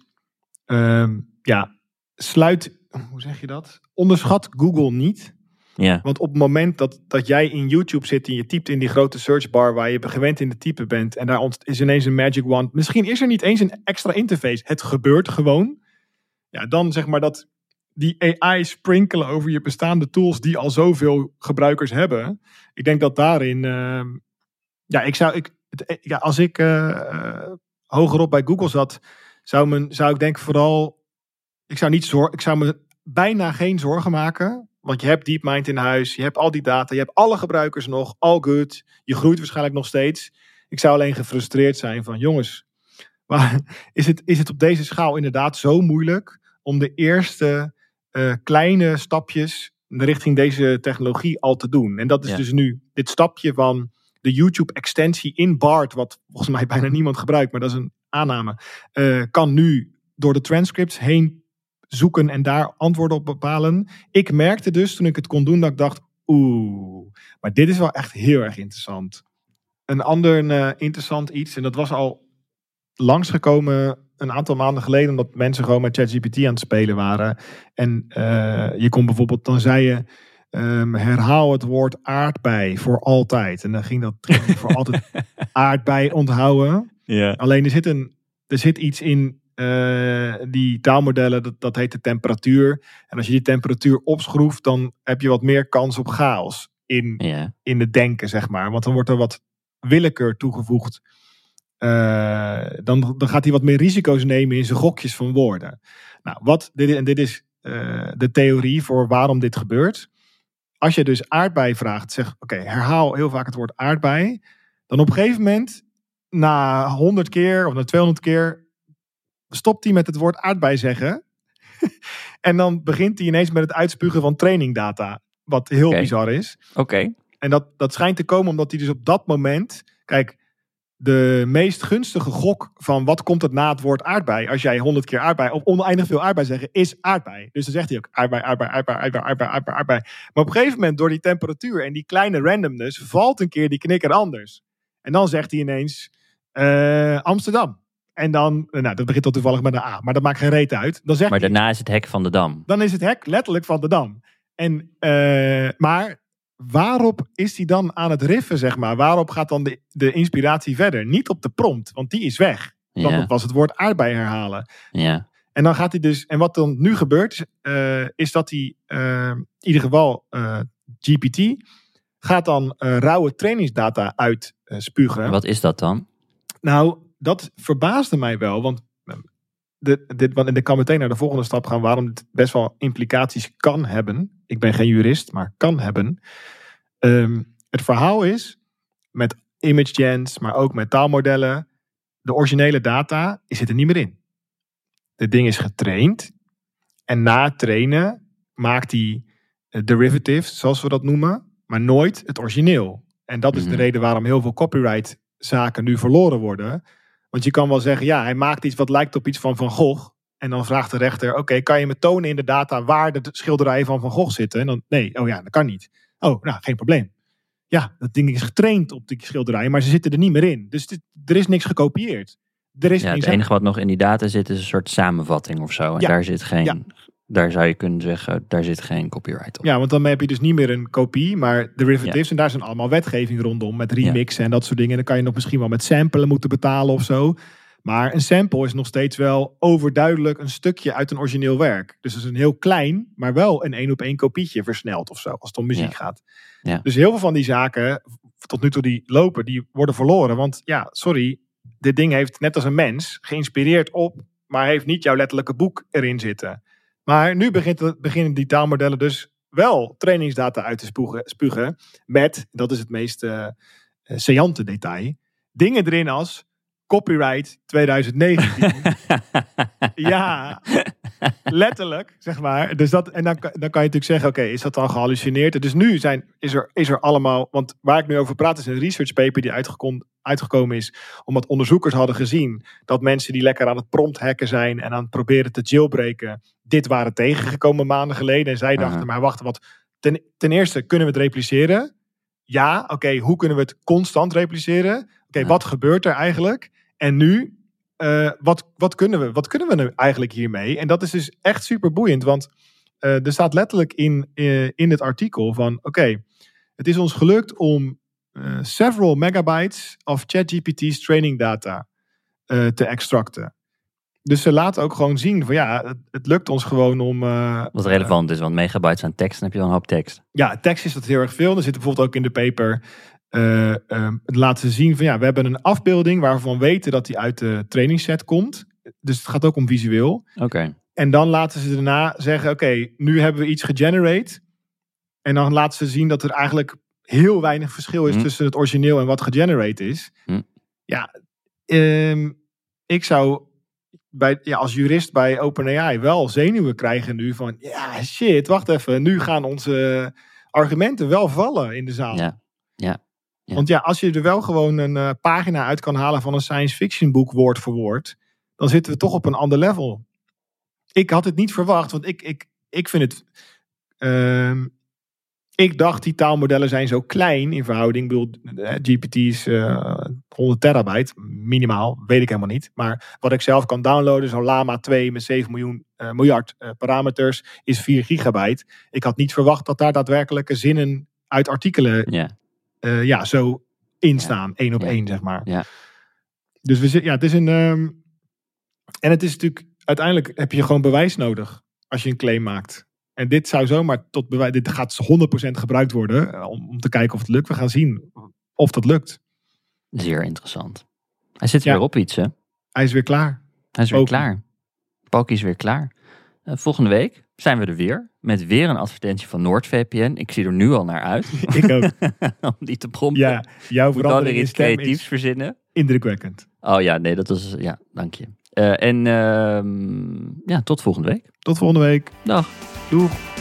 ehm, ja, sluit, hoe zeg je dat? Onderschat Google niet. Ja, Want op het moment dat, dat jij in YouTube zit en je typt in die grote searchbar waar je gewend in de typen bent en daar is ineens een magic wand. Misschien is er niet eens een extra interface. Het gebeurt gewoon. Ja, dan zeg maar dat die AI sprinkelen over je bestaande tools die al zoveel gebruikers hebben. Ik denk dat daarin, ehm, ja, ik zou, ik, het, ja, als ik eh, eh, hogerop bij Google zat, zou, men, zou ik denk vooral, ik zou niet zorgen, ik zou me bijna geen zorgen maken. Want je hebt DeepMind in huis, je hebt al die data, je hebt alle gebruikers nog, all good. Je groeit waarschijnlijk nog steeds. Ik zou alleen gefrustreerd zijn van, jongens, maar is het, is het op deze schaal inderdaad zo moeilijk om de eerste eh, kleine stapjes richting deze technologie al te doen? En dat is Ja. dus nu dit stapje van de YouTube-extensie in BART, wat volgens mij bijna niemand gebruikt, maar dat is een aanname, eh, kan nu door de transcripts heen zoeken en daar antwoorden op bepalen. Ik merkte dus toen ik het kon doen dat ik dacht, oeh, maar dit is wel echt heel erg interessant. Een ander eh, interessant iets, en dat was al langsgekomen een aantal maanden geleden, omdat mensen gewoon met ChatGPT aan het spelen waren. En eh, je kon bijvoorbeeld, dan zei je, ehm, herhaal het woord aardbei voor altijd. En dan ging dat voor altijd aardbei onthouden. ja. Alleen er zit, een, er zit iets in eh, die taalmodellen, dat, dat heet de temperatuur. En als je die temperatuur opschroeft, dan heb je wat meer kans op chaos in, ja. in het denken, zeg maar. Want dan wordt er wat willekeur toegevoegd. Eh, dan, dan gaat hij wat meer risico's nemen in zijn gokjes van woorden. Nou, wat, dit, is- en dit is eh, de theorie voor waarom dit gebeurt. Als je dus aardbei vraagt, zeg oké, herhaal heel vaak het woord aardbei. Dan op een gegeven moment, na 100 keer of na 200 keer, stopt hij met het woord aardbei zeggen. en dan begint hij ineens met het uitspugen van trainingdata. Wat heel bizar is. Oké. En dat, dat schijnt te komen omdat hij dus op dat moment. Kijk, de meest gunstige gok van wat komt het na het woord aardbei. Als jij honderd keer aardbei of oneindig veel aardbei zeggen, is aardbei. Dus dan zegt hij ook aardbei, aardbei, aardbei, aardbei, aardbei, aardbei, aardbei. Maar op een gegeven moment, door die temperatuur en die kleine randomness, valt een keer die knikker anders. En dan zegt hij ineens eh, Amsterdam. En dan, nou, dat begint al toevallig met een A, maar dat maakt geen reet uit. Dan zegt Maar hij, daarna is het hek van de dam. dan is het hek letterlijk van de dam. En, eh, maar waarop is hij dan aan het riffen, zeg maar? Waarop gaat dan de, de inspiratie verder? Niet op de prompt, want die is weg. Want Ja, het was het woord aardbei herhalen. ja. En dan gaat hij dus, en wat dan nu gebeurt, is, eh, is dat hij eh, in ieder geval eh, GPT gaat dan rauwe trainingsdata uitspugen. Wat is dat dan? Nou, dat verbaasde mij wel, want de, dit, want ik kan meteen naar de volgende stap gaan waarom het best wel implicaties kan hebben. Ik ben geen jurist, maar kan hebben. Ehm, het verhaal is, met image gens, maar ook met taalmodellen, de originele data zit er niet meer in. Het ding is getraind en na het trainen maakt hij eh, derivatives, zoals we dat noemen, maar nooit het origineel. En dat is de Mhm. reden waarom heel veel copyright zaken nu verloren worden. Want je kan wel zeggen, ja, hij maakt iets wat lijkt op iets van Van Gogh. En dan vraagt de rechter, oké, kan je me tonen in de data waar de schilderijen van Van Gogh zitten? En dan, nee, oh ja, dat kan niet. Oh, nou, geen probleem. Ja, dat ding is getraind op die schilderijen, maar ze zitten er niet meer in. Dus dit- er is niks gekopieerd. Er is Ja, het enige wat nog in die data zit is een soort samenvatting of zo. En Ja. daar zit geen, Ja. Daar zou je kunnen zeggen, daar zit geen copyright op. Ja, want dan heb je dus niet meer een kopie, maar derivatives. En daar zijn allemaal wetgeving rondom met remixen en dat soort dingen. Dan kan je nog misschien wel met samplen moeten betalen of zo. Maar een sample is nog steeds wel overduidelijk een stukje uit een origineel werk. Dus het is een heel klein, maar wel een één op één kopietje versneld of zo, als het om muziek Ja. gaat. Ja. Dus heel veel van die zaken, tot nu toe die lopen, die worden verloren. Want ja, sorry, dit ding heeft net als een mens geïnspireerd op, maar heeft niet jouw letterlijke boek erin zitten. Maar nu begint, beginnen die taalmodellen dus wel trainingsdata uit te spugen, met, dat is het meest saillante detail, dingen erin als copyright 2019. ja, letterlijk, zeg maar. Dus dat, en dan, kan- dan kan je natuurlijk zeggen, oké, is dat dan gehallucineerd? Dus nu zijn, is, er, is er allemaal, want waar ik nu over praat is een research paper die uitgekon- uitgekomen is, omdat onderzoekers hadden gezien dat mensen die lekker aan het prompt hacken zijn en aan het proberen te jailbreken, dit waren tegengekomen maanden geleden. En zij dachten, maar wacht, wat, ten, ten eerste kunnen we het repliceren? Ja, oké, hoe kunnen we het constant repliceren? Oké, Ja. wat gebeurt er eigenlijk? En nu, eh, wat, wat, kunnen we, wat kunnen we nu eigenlijk hiermee? En dat is dus echt super boeiend, want eh, er staat letterlijk in, eh, in het artikel van, oké, het is ons gelukt om several megabytes of ChatGPT's training data te extracten. Dus ze laten ook gewoon zien van ja, het, het lukt ons gewoon om. Wat relevant is, want megabytes aan tekst, dan heb je wel een hoop tekst. ja, tekst is dat heel erg veel. Er zit bijvoorbeeld ook in de paper. Eh ehm, laten ze zien van ja, we hebben een afbeelding waarvan we weten dat die uit de trainingsset komt. Dus het gaat ook om visueel. Oké. En dan laten ze daarna zeggen: Oké, nu hebben we iets gegenerate. En dan laten ze zien dat er eigenlijk heel weinig verschil is Hm. tussen het origineel en wat gegenerate is. Hm. Ja, ehm, ik zou bij, ja, als jurist bij OpenAI wel zenuwen krijgen nu van: ja, shit, wacht even. Nu gaan onze argumenten wel vallen in de zaal. Ja. Ja. Ja. Want ja, als je er wel gewoon een eh, pagina uit kan halen van een science fiction boek woord voor woord, dan zitten we toch op een ander level. Ik had het niet verwacht, want ik, ik, ik vind het. ehm, ik dacht die taalmodellen zijn zo klein in verhouding. Ik bedoel, GPT is eh 100 terabyte, minimaal, weet ik helemaal niet. Maar wat ik zelf kan downloaden, zo'n Lama 2 met 7 miljoen, eh, miljard eh, parameters, is 4 gigabyte. Ik had niet verwacht dat daar daadwerkelijke zinnen uit artikelen. Eh, ja, zo instaan, één op Ja. één, zeg maar. Ja. Dus we zitten, ja, het is een. ehm, en het is natuurlijk, uiteindelijk heb je gewoon bewijs nodig als je een claim maakt. En dit zou zomaar tot bewijs, dit gaat 100% gebruikt worden eh, om, om te kijken of het lukt. We gaan zien of dat lukt. Zeer interessant. Hij zit weer op iets, hè? Hij is weer klaar. Hij is weer klaar. Pokie is weer klaar. Eh, volgende week zijn we er weer. Met weer een advertentie van NoordVPN. Ik zie er nu al naar uit. Ik ook. om die te prompten. ja, jouw Moet dan er iets creatiefs verzinnen. indrukwekkend. Oh ja, nee, dat was... Ja, dank je. Eh, en ehm, ja, tot volgende week. Tot volgende week. Dag. Doeg.